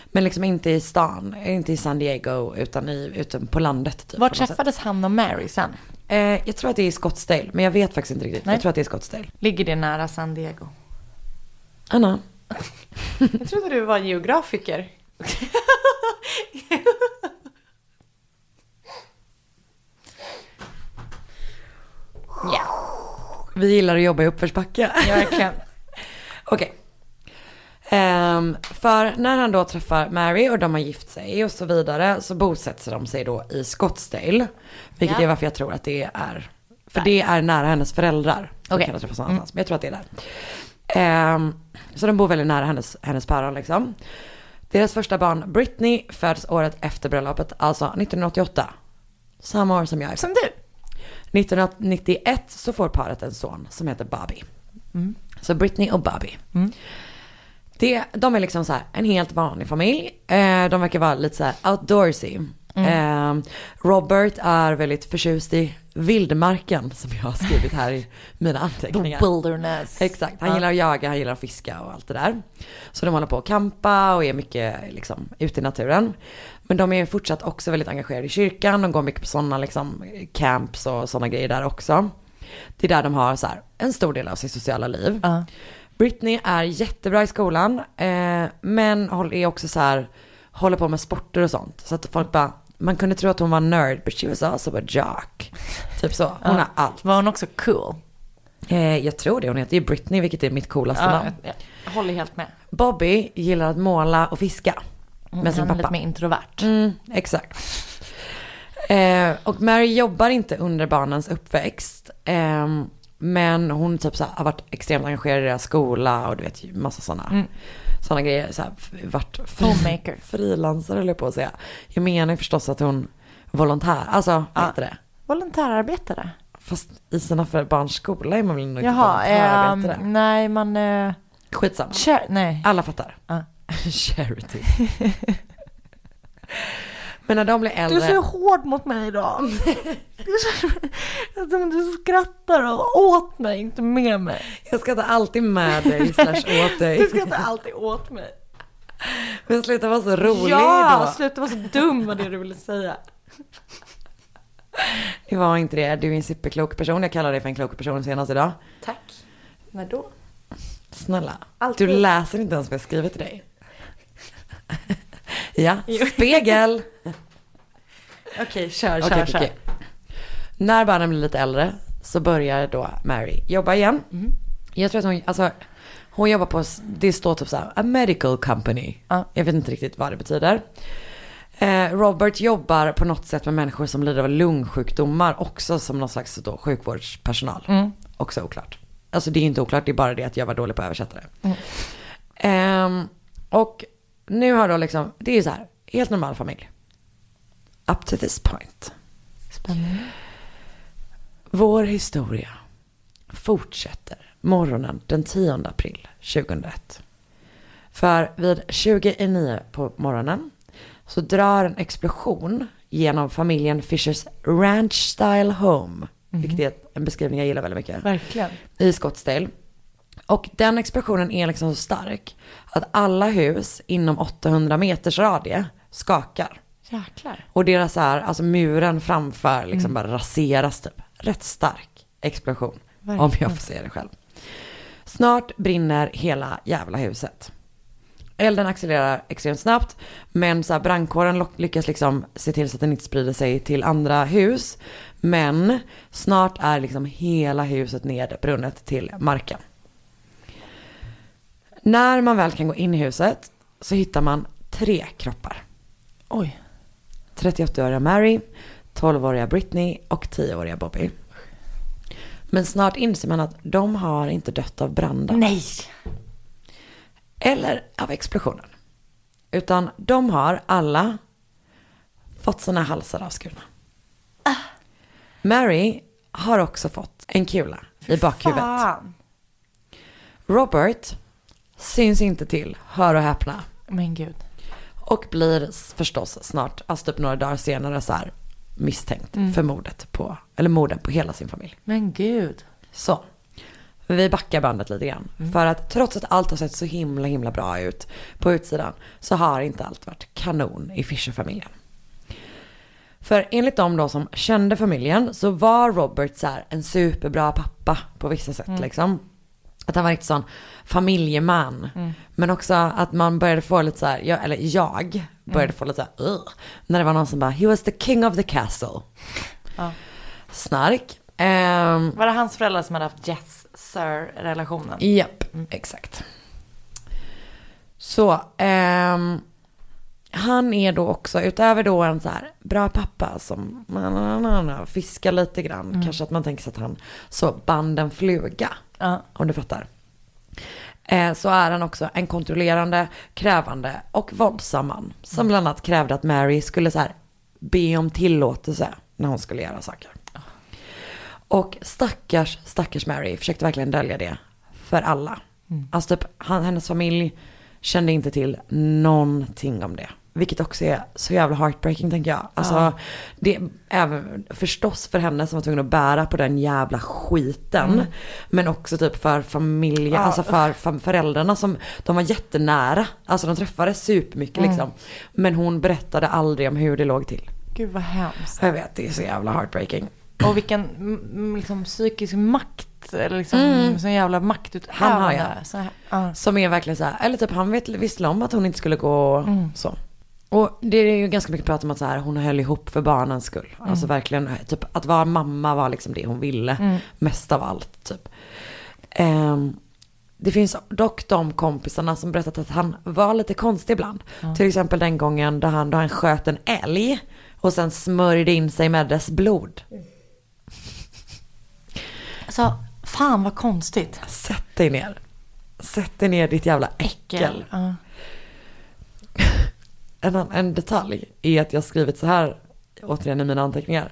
[SPEAKER 2] Men liksom inte i stan, inte i San Diego utan i, utan på landet. Typ,
[SPEAKER 1] Var
[SPEAKER 2] något sätt.
[SPEAKER 1] träffades han och Mary sen?
[SPEAKER 2] Eh, jag tror att det är i Scottsdale, men jag vet faktiskt inte riktigt.
[SPEAKER 1] Nej.
[SPEAKER 2] Jag tror att det är Scottsdale.
[SPEAKER 1] Ligger det nära San Diego?
[SPEAKER 2] Anna, *laughs*
[SPEAKER 1] Jag trodde du var geografiker. *laughs* ja,
[SPEAKER 2] vi gillar att jobba i uppförsbacke.
[SPEAKER 1] verkligen. *laughs*
[SPEAKER 2] Okej. Ehm, för när han då träffar Mary och de har gift sig och så vidare så bosätter de sig då i Scottsdale. Vilket
[SPEAKER 1] Ja.
[SPEAKER 2] är varför jag tror att det är, för det är nära hennes föräldrar. Kan träffats någonstans, men jag tror att det är där. Ehm, så de bor väldigt nära hennes, hennes päron liksom. Deras första barn Britney föds året efter bröllopet, alltså 1988. Samma år som jag är
[SPEAKER 1] Som du.
[SPEAKER 2] 1991 så får paret en son som heter Bobby. Så Britney och Bobby. Det, de är liksom så här en helt vanlig familj. Eh, de verkar vara lite så här outdoorsy. Eh, Robert är väldigt förtjust i vildmarken som jag har skrivit här i mina anteckningar.
[SPEAKER 1] Wilderness.
[SPEAKER 2] Exakt, han gillar att jaga, han gillar att fiska och allt det där. Så de håller på att campa och är mycket liksom ute i naturen. Men de är fortsatt också väldigt engagerade i kyrkan, de går mycket på sådana liksom camps och sådana grejer där också. Det är där de har så här, en stor del av sitt sociala liv.
[SPEAKER 1] Ja.
[SPEAKER 2] Britney är jättebra i skolan, eh, men är också så här, håller på med sporter och sånt. Så att folk bara, man kunde tro att hon var nerd, but she was also a jock. Typ så, hon
[SPEAKER 1] Ja.
[SPEAKER 2] har allt.
[SPEAKER 1] Var hon också cool?
[SPEAKER 2] Eh, jag tror det, hon heter ju Britney, vilket är mitt coolaste
[SPEAKER 1] Ja,
[SPEAKER 2] namn.
[SPEAKER 1] jag, jag håller helt med.
[SPEAKER 2] Bobby gillar att måla och fiska med sin
[SPEAKER 1] Han är lite
[SPEAKER 2] pappa.
[SPEAKER 1] mer introvert.
[SPEAKER 2] Mm, exakt. Eh, och Mary jobbar inte under barnens uppväxt. Eh, men hon typ så här, har varit extremt engagerad i deras skola och du vet ju massa sådana
[SPEAKER 1] Mm.
[SPEAKER 2] såna grejer. Så här, varit fri, frilansare höll jag på att säga. Jag menar ju förstås att hon volontär, alltså
[SPEAKER 1] Ja.
[SPEAKER 2] heter det?
[SPEAKER 1] Volontärarbetare.
[SPEAKER 2] Fast i sina för barns skola är man väl nog inte volontärarbetare?
[SPEAKER 1] ehm, nej man... eh,
[SPEAKER 2] Skitsamma.
[SPEAKER 1] Nej.
[SPEAKER 2] Alla fattar.
[SPEAKER 1] Ja. *laughs*
[SPEAKER 2] Charity. *laughs* Men när de blir
[SPEAKER 1] Du
[SPEAKER 2] äldre.
[SPEAKER 1] är så hård mot mig idag. Du, du skrattar åt mig, inte med mig.
[SPEAKER 2] Jag ska ta alltid med dig slash åt dig.
[SPEAKER 1] Du skrattar alltid åt mig.
[SPEAKER 2] Men sluta vara så rolig
[SPEAKER 1] ja,
[SPEAKER 2] då.
[SPEAKER 1] sluta vara så dum var det du ville säga.
[SPEAKER 2] Det var inte det. Du är en superklok person. Jag kallar dig för en klok person senast idag.
[SPEAKER 1] Tack. När då?
[SPEAKER 2] Snälla.
[SPEAKER 1] Alltid.
[SPEAKER 2] Du läser inte ens vad jag skriver till dig. Ja, *laughs* spegel. *laughs*
[SPEAKER 1] Okej, kör, kör,
[SPEAKER 2] okej,
[SPEAKER 1] kör.
[SPEAKER 2] okej. När barnen blir lite äldre så börjar då Mary jobba igen.
[SPEAKER 1] Mm.
[SPEAKER 2] Jag tror att hon, alltså, hon jobbar på, det står typ så här, a medical company.
[SPEAKER 1] Ja.
[SPEAKER 2] Jag vet inte riktigt vad det betyder. Eh, Robert jobbar på något sätt med människor som lider av lungsjukdomar också som någon slags då, sjukvårdspersonal.
[SPEAKER 1] Mm.
[SPEAKER 2] Också oklart. Alltså det är inte oklart, det är bara det att jag var dålig på att översätta det.
[SPEAKER 1] Mm.
[SPEAKER 2] Ehm, och nu har då liksom, det är ju så här, helt normal familj. Up to this point.
[SPEAKER 1] Spännande.
[SPEAKER 2] Vår historia fortsätter morgonen den 10 april 2001. För vid 29 på morgonen så drar en explosion genom familjen Fishers Ranch Style Home. Vilket är en beskrivning jag gillar väldigt mycket.
[SPEAKER 1] Verkligen.
[SPEAKER 2] I Scottsdale. Och den explosionen är liksom så stark att alla hus inom 800 meters radie skakar.
[SPEAKER 1] Jäklar.
[SPEAKER 2] Och deras så här, alltså muren framför liksom bara raseras typ. Rätt stark explosion. Om jag
[SPEAKER 1] Verkligen.
[SPEAKER 2] får säga det själv. Snart brinner hela jävla huset. Elden accelererar extremt snabbt. Men så här, brandkåren lyckas liksom se till så att den inte sprider sig till andra hus. Men snart är liksom hela huset nedbrunnet till marken. När man väl kan gå in i huset så hittar man tre kroppar.
[SPEAKER 1] Oj.
[SPEAKER 2] 38-åriga Mary, 12-åriga Britney och 10-åriga Bobby. Men snart inser man att de har inte dött av branden.
[SPEAKER 1] Nej.
[SPEAKER 2] Eller av explosionen. Utan de har alla fått sina halsar avskurna. Mary har också fått en kula i bakhuvudet.
[SPEAKER 1] Fan.
[SPEAKER 2] Robert syns inte till, hör och häpna.
[SPEAKER 1] Men gud.
[SPEAKER 2] Och blir förstås snart, alltså typ några dagar senare så här misstänkt för mordet på, eller morden på hela sin familj.
[SPEAKER 1] Men gud.
[SPEAKER 2] Så. Vi backar bandet lite grann. För att trots att allt har sett så himla himla bra ut på utsidan så har inte allt varit kanon i Fisher-familjen. För enligt de då som kände familjen så var Robert så här en superbra pappa på vissa sätt liksom. Att han var riktigt sån familjeman. Men också att man började få lite så här, jag, eller jag började få lite så här, "Ugh", när det var någon som bara, he was the king of the castle.
[SPEAKER 1] Ja.
[SPEAKER 2] Snark. Ehm,
[SPEAKER 1] Var det hans föräldrar som hade haft yes sir relationen?
[SPEAKER 2] Japp, exakt. Så, ehm, han är då också, utöver då en så här bra pappa som na, na, na, fiskar lite grann. Kanske att man tänker sig att han så band en fluga,
[SPEAKER 1] Ja.
[SPEAKER 2] om du fattar. Eh, så är han också en kontrollerande, krävande och våldsam man. Som bland annat krävde att Mary skulle så här be om tillåtelse när hon skulle göra saker. Och stackars, stackars Mary försökte verkligen dölja det för alla. Alltså typ, han, hennes familj kände inte till någonting om det. Vilket också är så jävla heartbreaking tänker jag. Alltså,
[SPEAKER 1] Ja.
[SPEAKER 2] det är även förstås för henne som var tvungen att bära på den jävla skiten. Men också typ för familjen,
[SPEAKER 1] Ja.
[SPEAKER 2] alltså för, för föräldrarna som, de var jättenära. Alltså de träffades supermycket liksom. Men hon berättade aldrig om hur det låg till.
[SPEAKER 1] Gud vad hemskt.
[SPEAKER 2] Jag vet, det är så jävla heartbreaking.
[SPEAKER 1] Och vilken mm, liksom, psykisk makt, eller liksom
[SPEAKER 2] Mm.
[SPEAKER 1] sån jävla maktutövande.
[SPEAKER 2] Han har jag.
[SPEAKER 1] Så här, ja.
[SPEAKER 2] Som är verkligen så här, eller typ han vet, visste om att hon inte skulle gå
[SPEAKER 1] Mm.
[SPEAKER 2] så. Och det är ju ganska mycket prat om att så här, hon höll ihop för barnens skull.
[SPEAKER 1] Mm.
[SPEAKER 2] Alltså verkligen, typ att vara mamma var liksom det hon ville.
[SPEAKER 1] Mm.
[SPEAKER 2] Mest av allt typ. Ehm, det finns dock de kompisarna som berättat att han var lite konstig ibland. Till exempel den gången då han, då han sköt en älg och sen smörjde in sig med dess blod.
[SPEAKER 1] Alltså, fan vad konstigt.
[SPEAKER 2] Sätt dig ner. Sätt dig ner ditt jävla äckel.
[SPEAKER 1] Ja.
[SPEAKER 2] En, en detalj är att jag skrivit så här, återigen i mina anteckningar.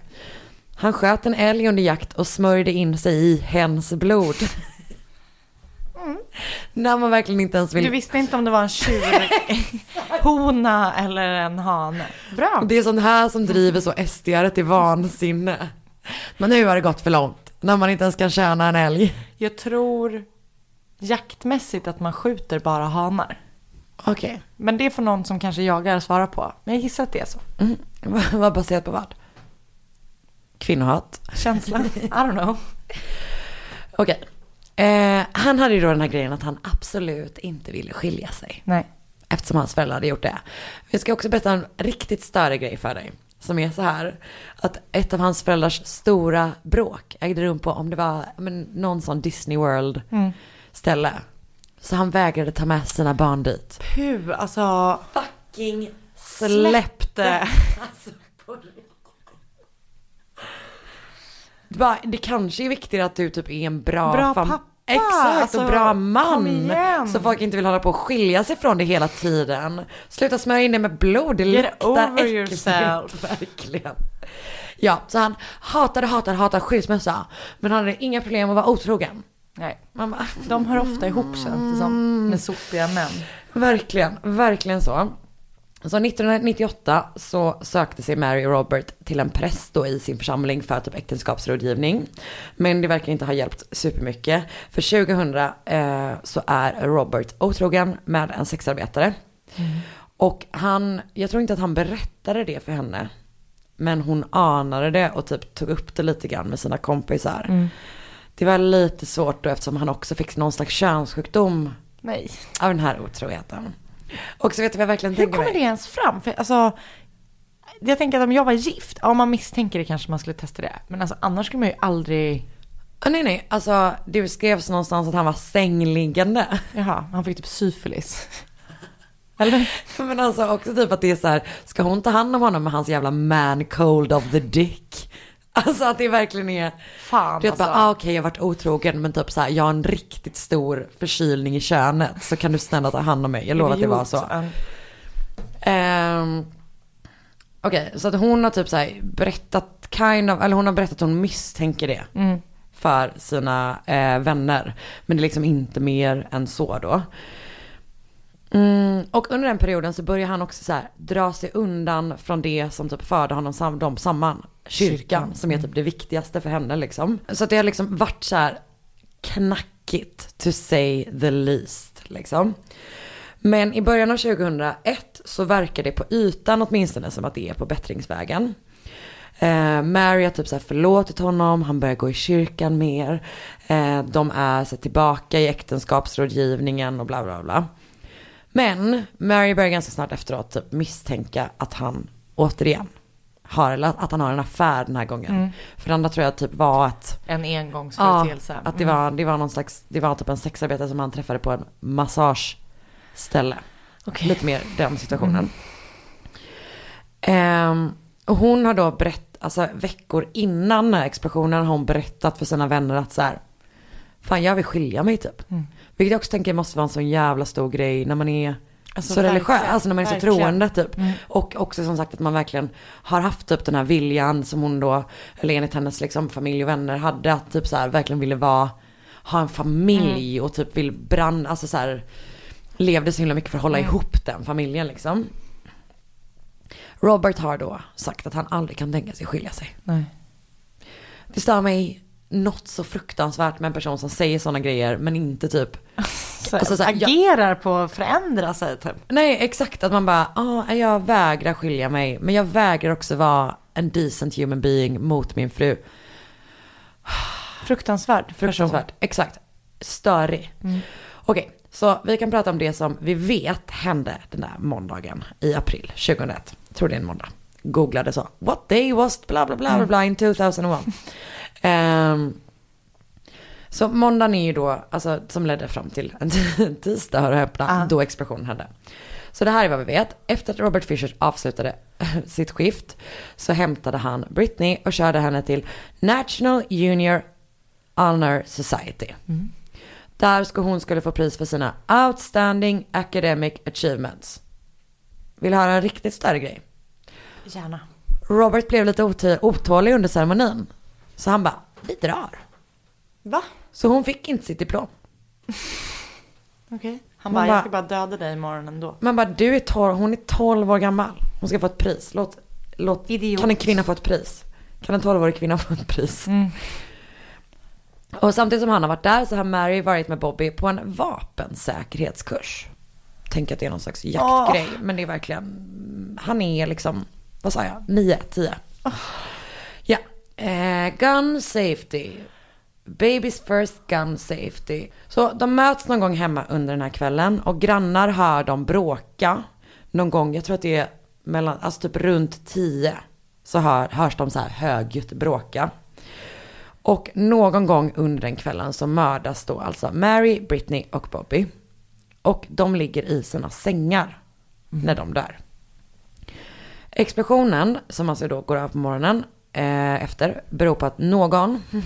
[SPEAKER 2] Han sköt en älg under jakt och smörjde in sig i hens blod. *laughs* När man verkligen inte ens vill.
[SPEAKER 1] Du visste inte om det var en tjurhona *laughs* eller en hane. Bra.
[SPEAKER 2] Det är sånt här som driver så SDR till vansinne. Men nu har det gått för långt. När man inte ens kan tjäna en älg.
[SPEAKER 1] Jag tror jaktmässigt att man skjuter bara hanar.
[SPEAKER 2] Okej.
[SPEAKER 1] Men det får någon som kanske jagar svara på. Men jag gissar att det är så.
[SPEAKER 2] Mm. *laughs* Vad- baserat på vad? Kvinnohat.
[SPEAKER 1] Känsla? *laughs* I don't know.
[SPEAKER 2] Okej. Eh, han hade ju då den här grejen att han absolut inte ville skilja sig.
[SPEAKER 1] Nej.
[SPEAKER 2] Eftersom hans föräldrar hade gjort det. Jag ska också berätta en riktigt större grej för dig. Som är så här. Att ett av hans föräldrars stora bråk ägde rum på om det var men, någon sån Disney World
[SPEAKER 1] Mm.
[SPEAKER 2] ställe. Så han vägrade ta med sina barn dit.
[SPEAKER 1] Puh, alltså.
[SPEAKER 2] Fucking
[SPEAKER 1] Släppte. *laughs*
[SPEAKER 2] Alltså, på riktigt. Det bara, Det kanske är viktigare att du typ är en bra,
[SPEAKER 1] Bra
[SPEAKER 2] fam-
[SPEAKER 1] pappa,
[SPEAKER 2] Exakt,
[SPEAKER 1] alltså,
[SPEAKER 2] och bra
[SPEAKER 1] kom
[SPEAKER 2] man. Så folk inte vill hålla på och skilja sig från det hela tiden. Sluta smörja in det med blod, det
[SPEAKER 1] Get
[SPEAKER 2] luktar
[SPEAKER 1] over
[SPEAKER 2] äckligt,
[SPEAKER 1] yourself. *laughs*
[SPEAKER 2] Verkligen. Ja, så han hatade, hatade, hatade skilsmässa. Men han hade inga problem att vara otrogen.
[SPEAKER 1] Nej.
[SPEAKER 2] Man bara,
[SPEAKER 1] De hör ofta ihop känns det som. Med sopiga män.
[SPEAKER 2] Verkligen, verkligen så. Så 1998 så sökte sig Mary och Robert till en präst då i sin församling för typ äktenskapsrådgivning. Men det verkar inte ha hjälpt supermycket. För 2000 eh, så är Robert otrogen med en sexarbetare. Och han, jag tror inte att han berättade det för henne. Men hon anade det och typ tog upp det lite grann med sina kompisar. Det var lite svårt då eftersom han också fick någon slags könssjukdom
[SPEAKER 1] Nej.
[SPEAKER 2] av den här otroheten. Och så vet du vad jag verkligen
[SPEAKER 1] Hur
[SPEAKER 2] tänker
[SPEAKER 1] kommer det
[SPEAKER 2] mig?
[SPEAKER 1] ens fram? För alltså, jag tänker att om jag var gift, ja, om man misstänker det kanske man skulle testa det. Men alltså annars skulle man ju aldrig,
[SPEAKER 2] Ah, nej nej, alltså det skrevs någonstans att han var sängliggande.
[SPEAKER 1] jaha, han fick typ syfilis. Eller? *laughs*
[SPEAKER 2] Men alltså också typ att det är så här, ska hon ta hand om honom med hans jävla man cold of the dick? Alltså att det verkligen är,
[SPEAKER 1] Fan
[SPEAKER 2] du vet
[SPEAKER 1] alltså.
[SPEAKER 2] bara, ah, okej jag har varit otrogen men typ så här, jag har en riktigt stor förkylning i könet så kan du snälla ta hand om mig, jag lovar att det var så. Ehm, Okej, så att hon har typ så här berättat, kind of, eller hon har berättat att hon misstänker det.
[SPEAKER 1] Mm.
[SPEAKER 2] för sina eh, vänner. Men det är liksom inte mer än så då. Mm, och under den perioden så börjar han också så här dra sig undan från det som typ förde honom sam- dem samman. Kyrkan,
[SPEAKER 1] Kyrkan.
[SPEAKER 2] som är typ det viktigaste för henne liksom. Så att det har liksom varit så här knackigt to say the least liksom. Men i början av 2001 så verkar det på ytan åtminstone som att det är på bättringsvägen. Eh, Mary har typ så här förlåtit honom, han börjar gå i kyrkan mer. Eh, de är så här, tillbaka i äktenskapsrådgivningen och bla bla bla. Men Mary börjar ganska snart efteråt typ misstänka att han återigen har, eller att han har en affär den här gången. För det andra tror jag typ var att
[SPEAKER 1] En
[SPEAKER 2] Ja,
[SPEAKER 1] engångsföreteelse.
[SPEAKER 2] att det var, det var någon slags, det var typ en sexarbetare som han träffade på en massageställe.
[SPEAKER 1] Okej.
[SPEAKER 2] Lite mer den situationen. Ehm, och hon har då berättat, alltså veckor innan explosionen har hon berättat för sina vänner att så här, fan jag vill skilja mig typ.
[SPEAKER 1] Mm.
[SPEAKER 2] Vilket jag också tänker måste vara en sån jävla stor grej när man är
[SPEAKER 1] Alltså,
[SPEAKER 2] så religiös, alltså när man är så
[SPEAKER 1] verkligen.
[SPEAKER 2] troende typ.
[SPEAKER 1] Mm.
[SPEAKER 2] Och också som sagt att man verkligen har haft typ den här viljan som hon då, eller enligt hennes liksom familj och vänner hade, att typ så här verkligen ville vara, ha en familj och typ vill brann, alltså så här levde så himla mycket för att hålla ihop den familjen liksom. Robert har då sagt att han aldrig kan tänka sig skilja sig.
[SPEAKER 1] Nej.
[SPEAKER 2] Det stör mig något så fruktansvärt med en person som säger sådana grejer men inte typ
[SPEAKER 1] Så, *laughs*
[SPEAKER 2] Alltså, så här, jag-
[SPEAKER 1] agerar på att förändra sig typ.
[SPEAKER 2] Nej, exakt. Att man bara, ja, jag vägrar skilja mig. Men jag vägrar också vara en decent human being mot min fru.
[SPEAKER 1] Fruktansvärd.
[SPEAKER 2] Fruktansvärt. Exakt. Störig. Okej, så vi kan prata om det som vi vet hände den där måndagen i april 2001. Jag tror det är en måndag. Googlade så. What day was bla bla bla bla bla in 2001. Ehm, så måndagen är ju då, alltså som ledde fram till en *laughs* tisdag, hör och häpna,
[SPEAKER 1] Ah.
[SPEAKER 2] då explosionen hände. Så det här är vad vi vet. Efter att Robert Fisher avslutade *laughs* sitt skift så hämtade han Britney och körde henne till National Junior Honor Society. Där ska hon skulle få pris för sina outstanding academic achievements. Vill du höra en riktigt större grej?
[SPEAKER 1] Gärna.
[SPEAKER 2] Robert blev lite ot- otålig under ceremonin. Så han bara, vi drar.
[SPEAKER 1] Va?
[SPEAKER 2] Så hon fick inte sitt diplom. *laughs*
[SPEAKER 1] Okej. Han
[SPEAKER 2] Man
[SPEAKER 1] bara, jag ska bara döda dig imorgon ändå.
[SPEAKER 2] Man bara, du är 12, hon är 12 år gammal. Hon ska få ett pris. Låt, låt,
[SPEAKER 1] Idiot.
[SPEAKER 2] kan en kvinna få ett pris? Kan en 12-årig kvinna *laughs* få ett pris?
[SPEAKER 1] Mm.
[SPEAKER 2] Och samtidigt som han har varit där så har Mary varit med Bobby på en vapensäkerhetskurs. Tänk att det är någon slags jaktgrej. Men det är verkligen, han är liksom, vad sa jag, 9, 10. Ja, eh, gun safety. Baby's first gun safety. Så de möts någon gång hemma under den här kvällen och grannar hör dem bråka. Någon gång, jag tror att det är mellan, alltså typ runt tio. Så hör, hörs de så här högljutt bråka. Och någon gång under den kvällen så mördas då alltså Mary, Britney och Bobby. Och de ligger i sina sängar när de dör. Explosionen, som alltså då går av på morgonen eh, efter, beror på att någon *laughs*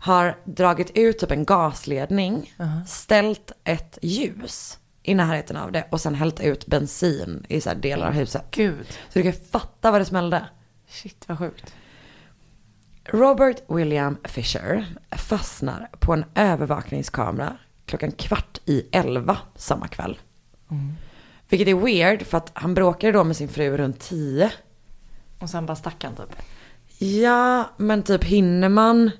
[SPEAKER 2] har dragit ut typ en gasledning, ställt ett ljus i närheten av det och sen hällt ut bensin i så här delar av huset.
[SPEAKER 1] Gud.
[SPEAKER 2] Så du kan fatta vad det smällde.
[SPEAKER 1] Shit vad sjukt.
[SPEAKER 2] Robert William Fisher fastnar på en övervakningskamera klockan kvart i elva samma kväll. Vilket är weird för att han bråkade då med sin fru runt tio.
[SPEAKER 1] Och sen bara stack han typ.
[SPEAKER 2] Ja, men typ hinner man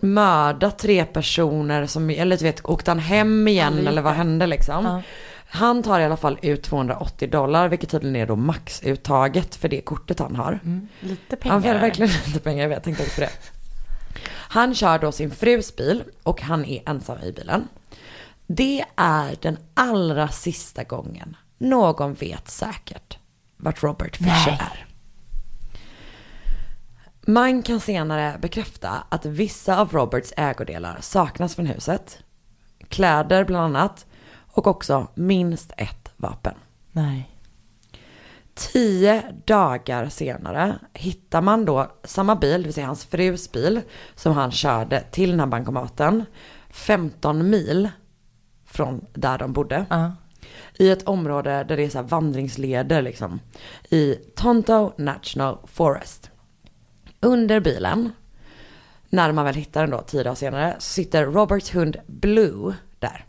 [SPEAKER 2] mörda tre personer som, eller du vet, åkte han hem igen
[SPEAKER 1] Aldrig
[SPEAKER 2] eller vad hände liksom?
[SPEAKER 1] Ja.
[SPEAKER 2] Han tar i alla fall ut 280 dollar, vilket tydligen är då maxuttaget för det kortet han har.
[SPEAKER 1] Lite
[SPEAKER 2] Han
[SPEAKER 1] pengar.
[SPEAKER 2] får verkligen *laughs* lite pengar, jag vet, tänkte också på det. Han kör då sin frus bil och han är ensam i bilen. Det är den allra sista gången någon vet säkert vart Robert Fisher
[SPEAKER 1] Nej.
[SPEAKER 2] är. Man kan senare bekräfta att vissa av Roberts ägodelar saknas från huset. Kläder bland annat och också minst ett vapen.
[SPEAKER 1] Nej.
[SPEAKER 2] Tio dagar senare hittar man då samma bil, det vill säga hans frus bil, som han körde till den här bankomaten. 15 mil från där de bodde.
[SPEAKER 1] Ja.
[SPEAKER 2] I ett område där det är så vandringsleder liksom. I Tonto National Forest. Under bilen, när man väl hittar den då tio dagar senare, så sitter Roberts hund Blue där.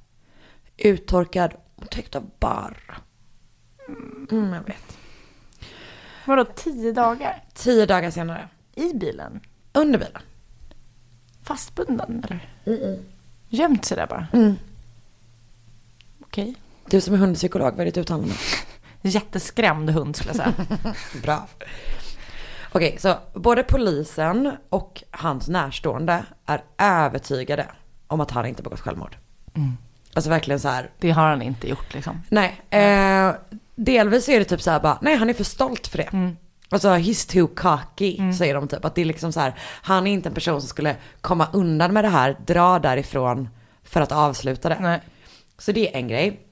[SPEAKER 2] Uttorkad och täckt av barr. Mm, jag vet.
[SPEAKER 1] Vadå tio dagar?
[SPEAKER 2] Tio dagar senare.
[SPEAKER 1] I bilen?
[SPEAKER 2] Under bilen.
[SPEAKER 1] Fastbunden eller? Gömt sig där bara?
[SPEAKER 2] Mm.
[SPEAKER 1] Okej.
[SPEAKER 2] Du som är hundpsykolog, vad är ditt uttalande? *laughs*
[SPEAKER 1] Jätteskrämd hund skulle jag säga. *laughs*
[SPEAKER 2] Bra. Okej, så både polisen och hans närstående är övertygade om att han inte begått självmord. Alltså verkligen så här,
[SPEAKER 1] Det har han inte gjort liksom.
[SPEAKER 2] nej. Eh, delvis är det typ så här bara, nej han är för stolt för det. Alltså he's too cocky, säger de typ. Att det är liksom så här, han är inte en person som skulle komma undan med det här, dra därifrån för att avsluta det.
[SPEAKER 1] Nej.
[SPEAKER 2] Så det är en grej.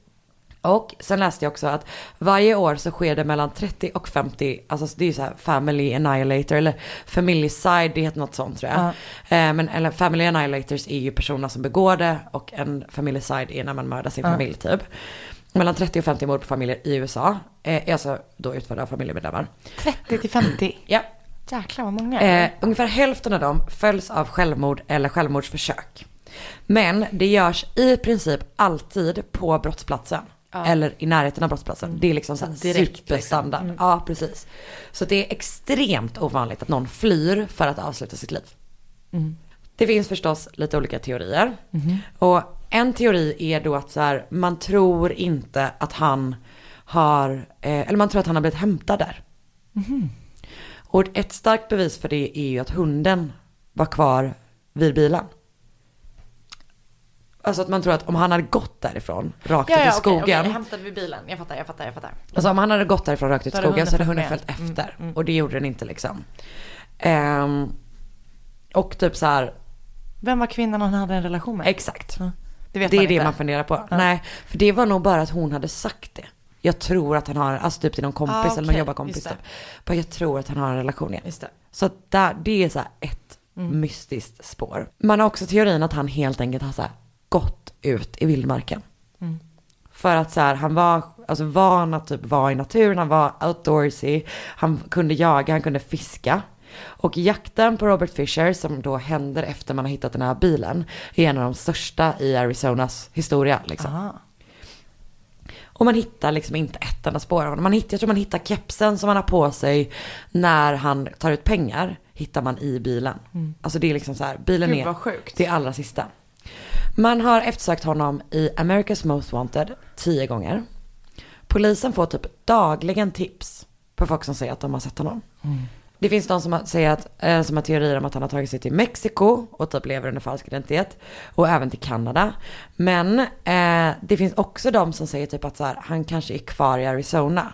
[SPEAKER 2] Och sen läste jag också att varje år så sker det mellan 30 och 50, alltså det är ju så här family annihilator eller familycide, det heter något sånt tror jag.
[SPEAKER 1] Ja.
[SPEAKER 2] Eh, men eller family annihilators är ju personer som begår det och en familycide är när man mördar sin familj typ. Mellan 30 och 50 mord på familjer i USA eh, är alltså då utförda av familjemedlemmar.
[SPEAKER 1] 30 till 50.
[SPEAKER 2] Ja.
[SPEAKER 1] Jäklar vad många.
[SPEAKER 2] Eh, ungefär hälften av dem följs av självmord eller självmordsförsök. Men det görs i princip alltid på brottsplatsen. Eller i närheten av brottsplatsen. Det är liksom så här
[SPEAKER 1] Direkt,
[SPEAKER 2] superstandard. Ja, precis. Så det är extremt ovanligt att någon flyr för att avsluta sitt liv. Det finns förstås lite olika teorier. Och en teori är då att så här, man tror inte att han har, eh, eller man tror att han har blivit hämtad där. Och ett starkt bevis för det är ju att hunden var kvar vid bilen. Alltså att man tror att om han hade gått därifrån rakt ut i skogen.
[SPEAKER 1] Jag hämtade vid bilen. Jag fattar, jag fattar, jag fattar.
[SPEAKER 2] Alltså om han hade gått därifrån rakt ut i skogen så hade
[SPEAKER 1] hunden följt
[SPEAKER 2] följt
[SPEAKER 1] med.
[SPEAKER 2] efter. Och det gjorde den inte liksom. Ehm, och typ så här,
[SPEAKER 1] Vem var kvinnan han hade en relation med?
[SPEAKER 2] exakt.
[SPEAKER 1] Ja. Det
[SPEAKER 2] Det är
[SPEAKER 1] man
[SPEAKER 2] det
[SPEAKER 1] inte.
[SPEAKER 2] man funderar på. Nej, för det var nog bara att hon hade sagt det. Jag tror att han har, alltså typ till någon kompis
[SPEAKER 1] Ah,
[SPEAKER 2] eller någon
[SPEAKER 1] okej,
[SPEAKER 2] jobbarkompis typ. Bara jag tror att han har en relation igen. Så där, det är så här ett
[SPEAKER 1] Mm.
[SPEAKER 2] mystiskt spår. Man har också teorin att han helt enkelt har så här gått ut i vildmarken.
[SPEAKER 1] Mm.
[SPEAKER 2] För att så här, han var alltså van att typ vara i naturen, han var outdoorsy, han kunde jaga, han kunde fiska. Och jakten på Robert Fisher som då händer efter man har hittat den här bilen är en av de största i Arizonas historia. Liksom.
[SPEAKER 1] Aha.
[SPEAKER 2] Och man hittar liksom inte ett enda spår av honom. Man hittar, jag tror man hittar kepsen som han har på sig när han tar ut pengar. Hittar man i bilen. Alltså det är liksom så här, bilen
[SPEAKER 1] Gud,
[SPEAKER 2] är det allra sista. Man har eftersökt honom i America's Most Wanted tio gånger. Polisen får typ dagligen tips på folk som säger att de har sett honom. Det finns de som har, säger att, eh, som har teorier om att han har tagit sig till Mexiko och typ lever under falsk identitet. Och även till Kanada. Men eh, det finns också de som säger typ att så här, han kanske är kvar i Arizona.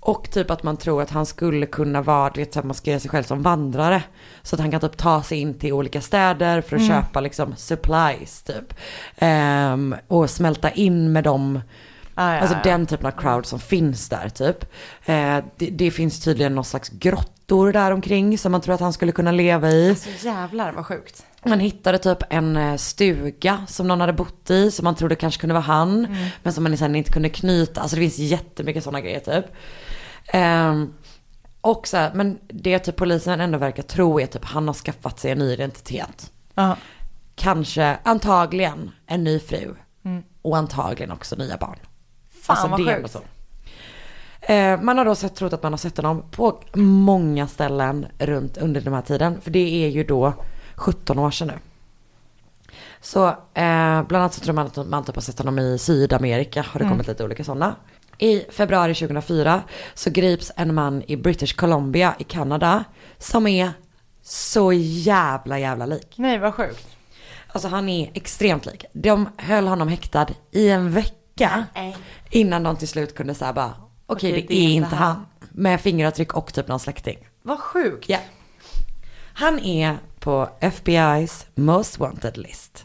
[SPEAKER 2] Och typ att man tror att han skulle kunna vara, du vet så här, maskera sig själv som vandrare. Så att han kan typ ta sig in till olika städer för att köpa liksom supplies typ. Ehm, och smälta in med dem.
[SPEAKER 1] Ah, ja,
[SPEAKER 2] Alltså
[SPEAKER 1] ja.
[SPEAKER 2] den typen av crowd som finns där typ. Eh, det, det finns tydligen någon slags grottor där omkring som man tror att han skulle kunna leva i.
[SPEAKER 1] Så jävlar vad sjukt.
[SPEAKER 2] Man hittade typ en eh, stuga som någon hade bott i som man trodde kanske kunde vara han. Men som man sen inte kunde knyta. Alltså det finns jättemycket sådana grejer typ. Ehm, och så här, men det typ polisen ändå verkar tro är typ han har skaffat sig en ny identitet.
[SPEAKER 1] Ja.
[SPEAKER 2] Kanske, antagligen en ny fru. Och antagligen också nya barn.
[SPEAKER 1] Fan
[SPEAKER 2] Alltså,
[SPEAKER 1] vad sjukt.
[SPEAKER 2] så. Eh, man har då sett, trott att man har sett honom på många ställen runt under den här tiden. För det är ju då 17 år sedan nu. Så eh, bland annat så tror man att man typ har sett honom i Sydamerika. Har det kommit lite olika sådana. I februari 2004 så grips en man i British Columbia i Kanada. Som är så jävla jävla lik.
[SPEAKER 1] Nej vad sjukt.
[SPEAKER 2] Alltså han är extremt lik. De höll honom häktad i en vecka. Innan de till slut kunde säga bara, okej
[SPEAKER 1] Okej,
[SPEAKER 2] det, är inte han. Med fingeravtryck och typ någon släkting.
[SPEAKER 1] Vad sjukt.
[SPEAKER 2] Ja. Han är på FBI's Most Wanted list.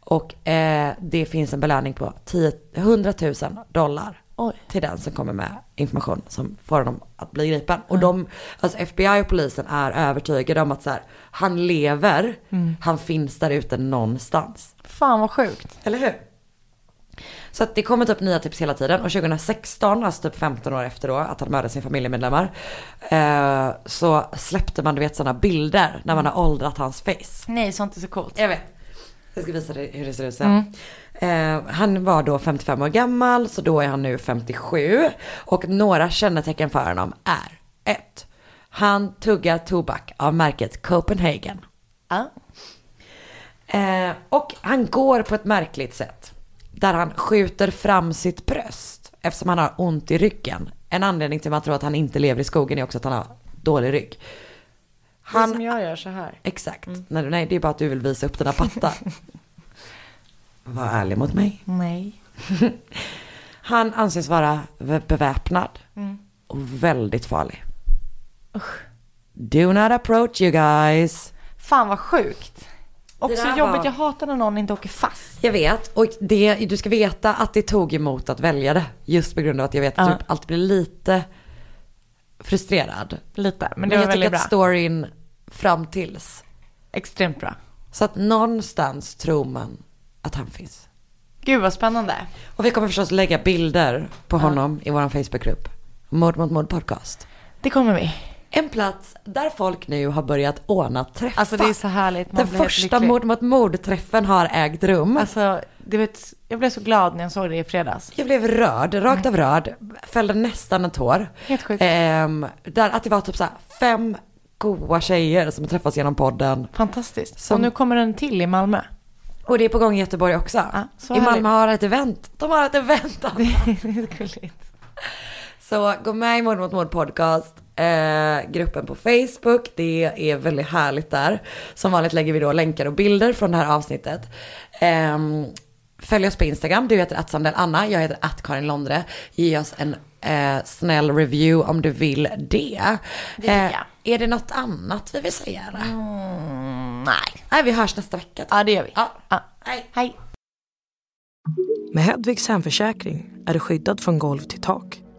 [SPEAKER 2] Och eh, det finns en belöning på 10, 100 000 dollar.
[SPEAKER 1] Oj.
[SPEAKER 2] Till den som kommer med information som får honom att bli gripen. Och de, alltså FBI och polisen är övertygade om att så här, han lever, han finns där ute någonstans.
[SPEAKER 1] Fan vad sjukt.
[SPEAKER 2] Eller hur? Så att det kommer typ nya tips hela tiden. Och 2016, alltså typ 15 år efter då att han mördade sin familjemedlemmar. Eh, så släppte man du vet sådana bilder när man har åldrat hans face.
[SPEAKER 1] Nej sånt är så coolt.
[SPEAKER 2] Jag vet. Jag ska visa dig hur det ser ut sen. Eh, han var då 55 år gammal, så då är han nu 57. Och några kännetecken för honom är 1. Han tuggar tobak av märket Copenhagen.
[SPEAKER 1] Ja.
[SPEAKER 2] Eh, och han går på ett märkligt sätt. Där han skjuter fram sitt bröst. Eftersom han har ont i ryggen. En anledning till att man tror att han inte lever i skogen är också att han har dålig rygg.
[SPEAKER 1] Han...
[SPEAKER 2] Han,
[SPEAKER 1] som jag gör så här.
[SPEAKER 2] exakt. Nej, nej, det är bara att du vill visa upp dina pattar. *laughs* Var ärlig mot mig.
[SPEAKER 1] Nej. *laughs*
[SPEAKER 2] Han anses vara beväpnad. Och väldigt farlig. Do not approach you guys.
[SPEAKER 1] Fan vad sjukt. Också jobbigt,
[SPEAKER 2] var-
[SPEAKER 1] jag hatar när någon inte åker fast.
[SPEAKER 2] Jag vet, och det, du ska veta att det tog emot att välja det. Just på grund av att jag vet att
[SPEAKER 1] Ja.
[SPEAKER 2] du alltid blir lite frustrerad.
[SPEAKER 1] Lite, men
[SPEAKER 2] Men,
[SPEAKER 1] det var
[SPEAKER 2] jag tycker
[SPEAKER 1] väldigt
[SPEAKER 2] att
[SPEAKER 1] bra.
[SPEAKER 2] storyn fram tills.
[SPEAKER 1] Extremt bra.
[SPEAKER 2] Så att någonstans tror man att han finns.
[SPEAKER 1] Gud vad spännande.
[SPEAKER 2] Och vi kommer förstås lägga bilder på honom i vår Facebookgrupp. Mord mot mord podcast.
[SPEAKER 1] Det kommer vi.
[SPEAKER 2] En plats där folk nu har börjat ordna träffar.
[SPEAKER 1] Alltså det är så härligt. Man
[SPEAKER 2] Den första mord mot mord-träffen har ägt rum.
[SPEAKER 1] Alltså, du vet, jag blev så glad när jag såg det i fredags.
[SPEAKER 2] Jag blev rörd, rakt av rörd. Fällde nästan en tår.
[SPEAKER 1] Helt sjukt.
[SPEAKER 2] Ehm, där att det var typ så här fem goa tjejer som träffas genom podden.
[SPEAKER 1] Fantastiskt.
[SPEAKER 2] Som-
[SPEAKER 1] Och nu kommer den till i Malmö.
[SPEAKER 2] Och det är på gång i Göteborg också.
[SPEAKER 1] Ja,
[SPEAKER 2] I Malmö har ett event. De har ett event. *laughs*
[SPEAKER 1] Det är gulligt.
[SPEAKER 2] Så gå med i Mord mot mord podcast. Eh, gruppen på Facebook. Det är väldigt härligt där. Som vanligt lägger vi då länkar och bilder från det här avsnittet. Ehm, följ oss på Instagram. Du heter att Anna. Jag heter att Karin Londre. Ge oss en eh, snäll review om du vill det. Eh, är det något annat vi vill säga?
[SPEAKER 1] Mm, nej.
[SPEAKER 2] Nej, vi hörs nästa vecka.
[SPEAKER 1] Ja, det gör vi.
[SPEAKER 2] Ja.
[SPEAKER 1] Ja.
[SPEAKER 2] Hej.
[SPEAKER 1] Hej.
[SPEAKER 3] Med Hedvigs hemförsäkring är du skyddad från golv till tak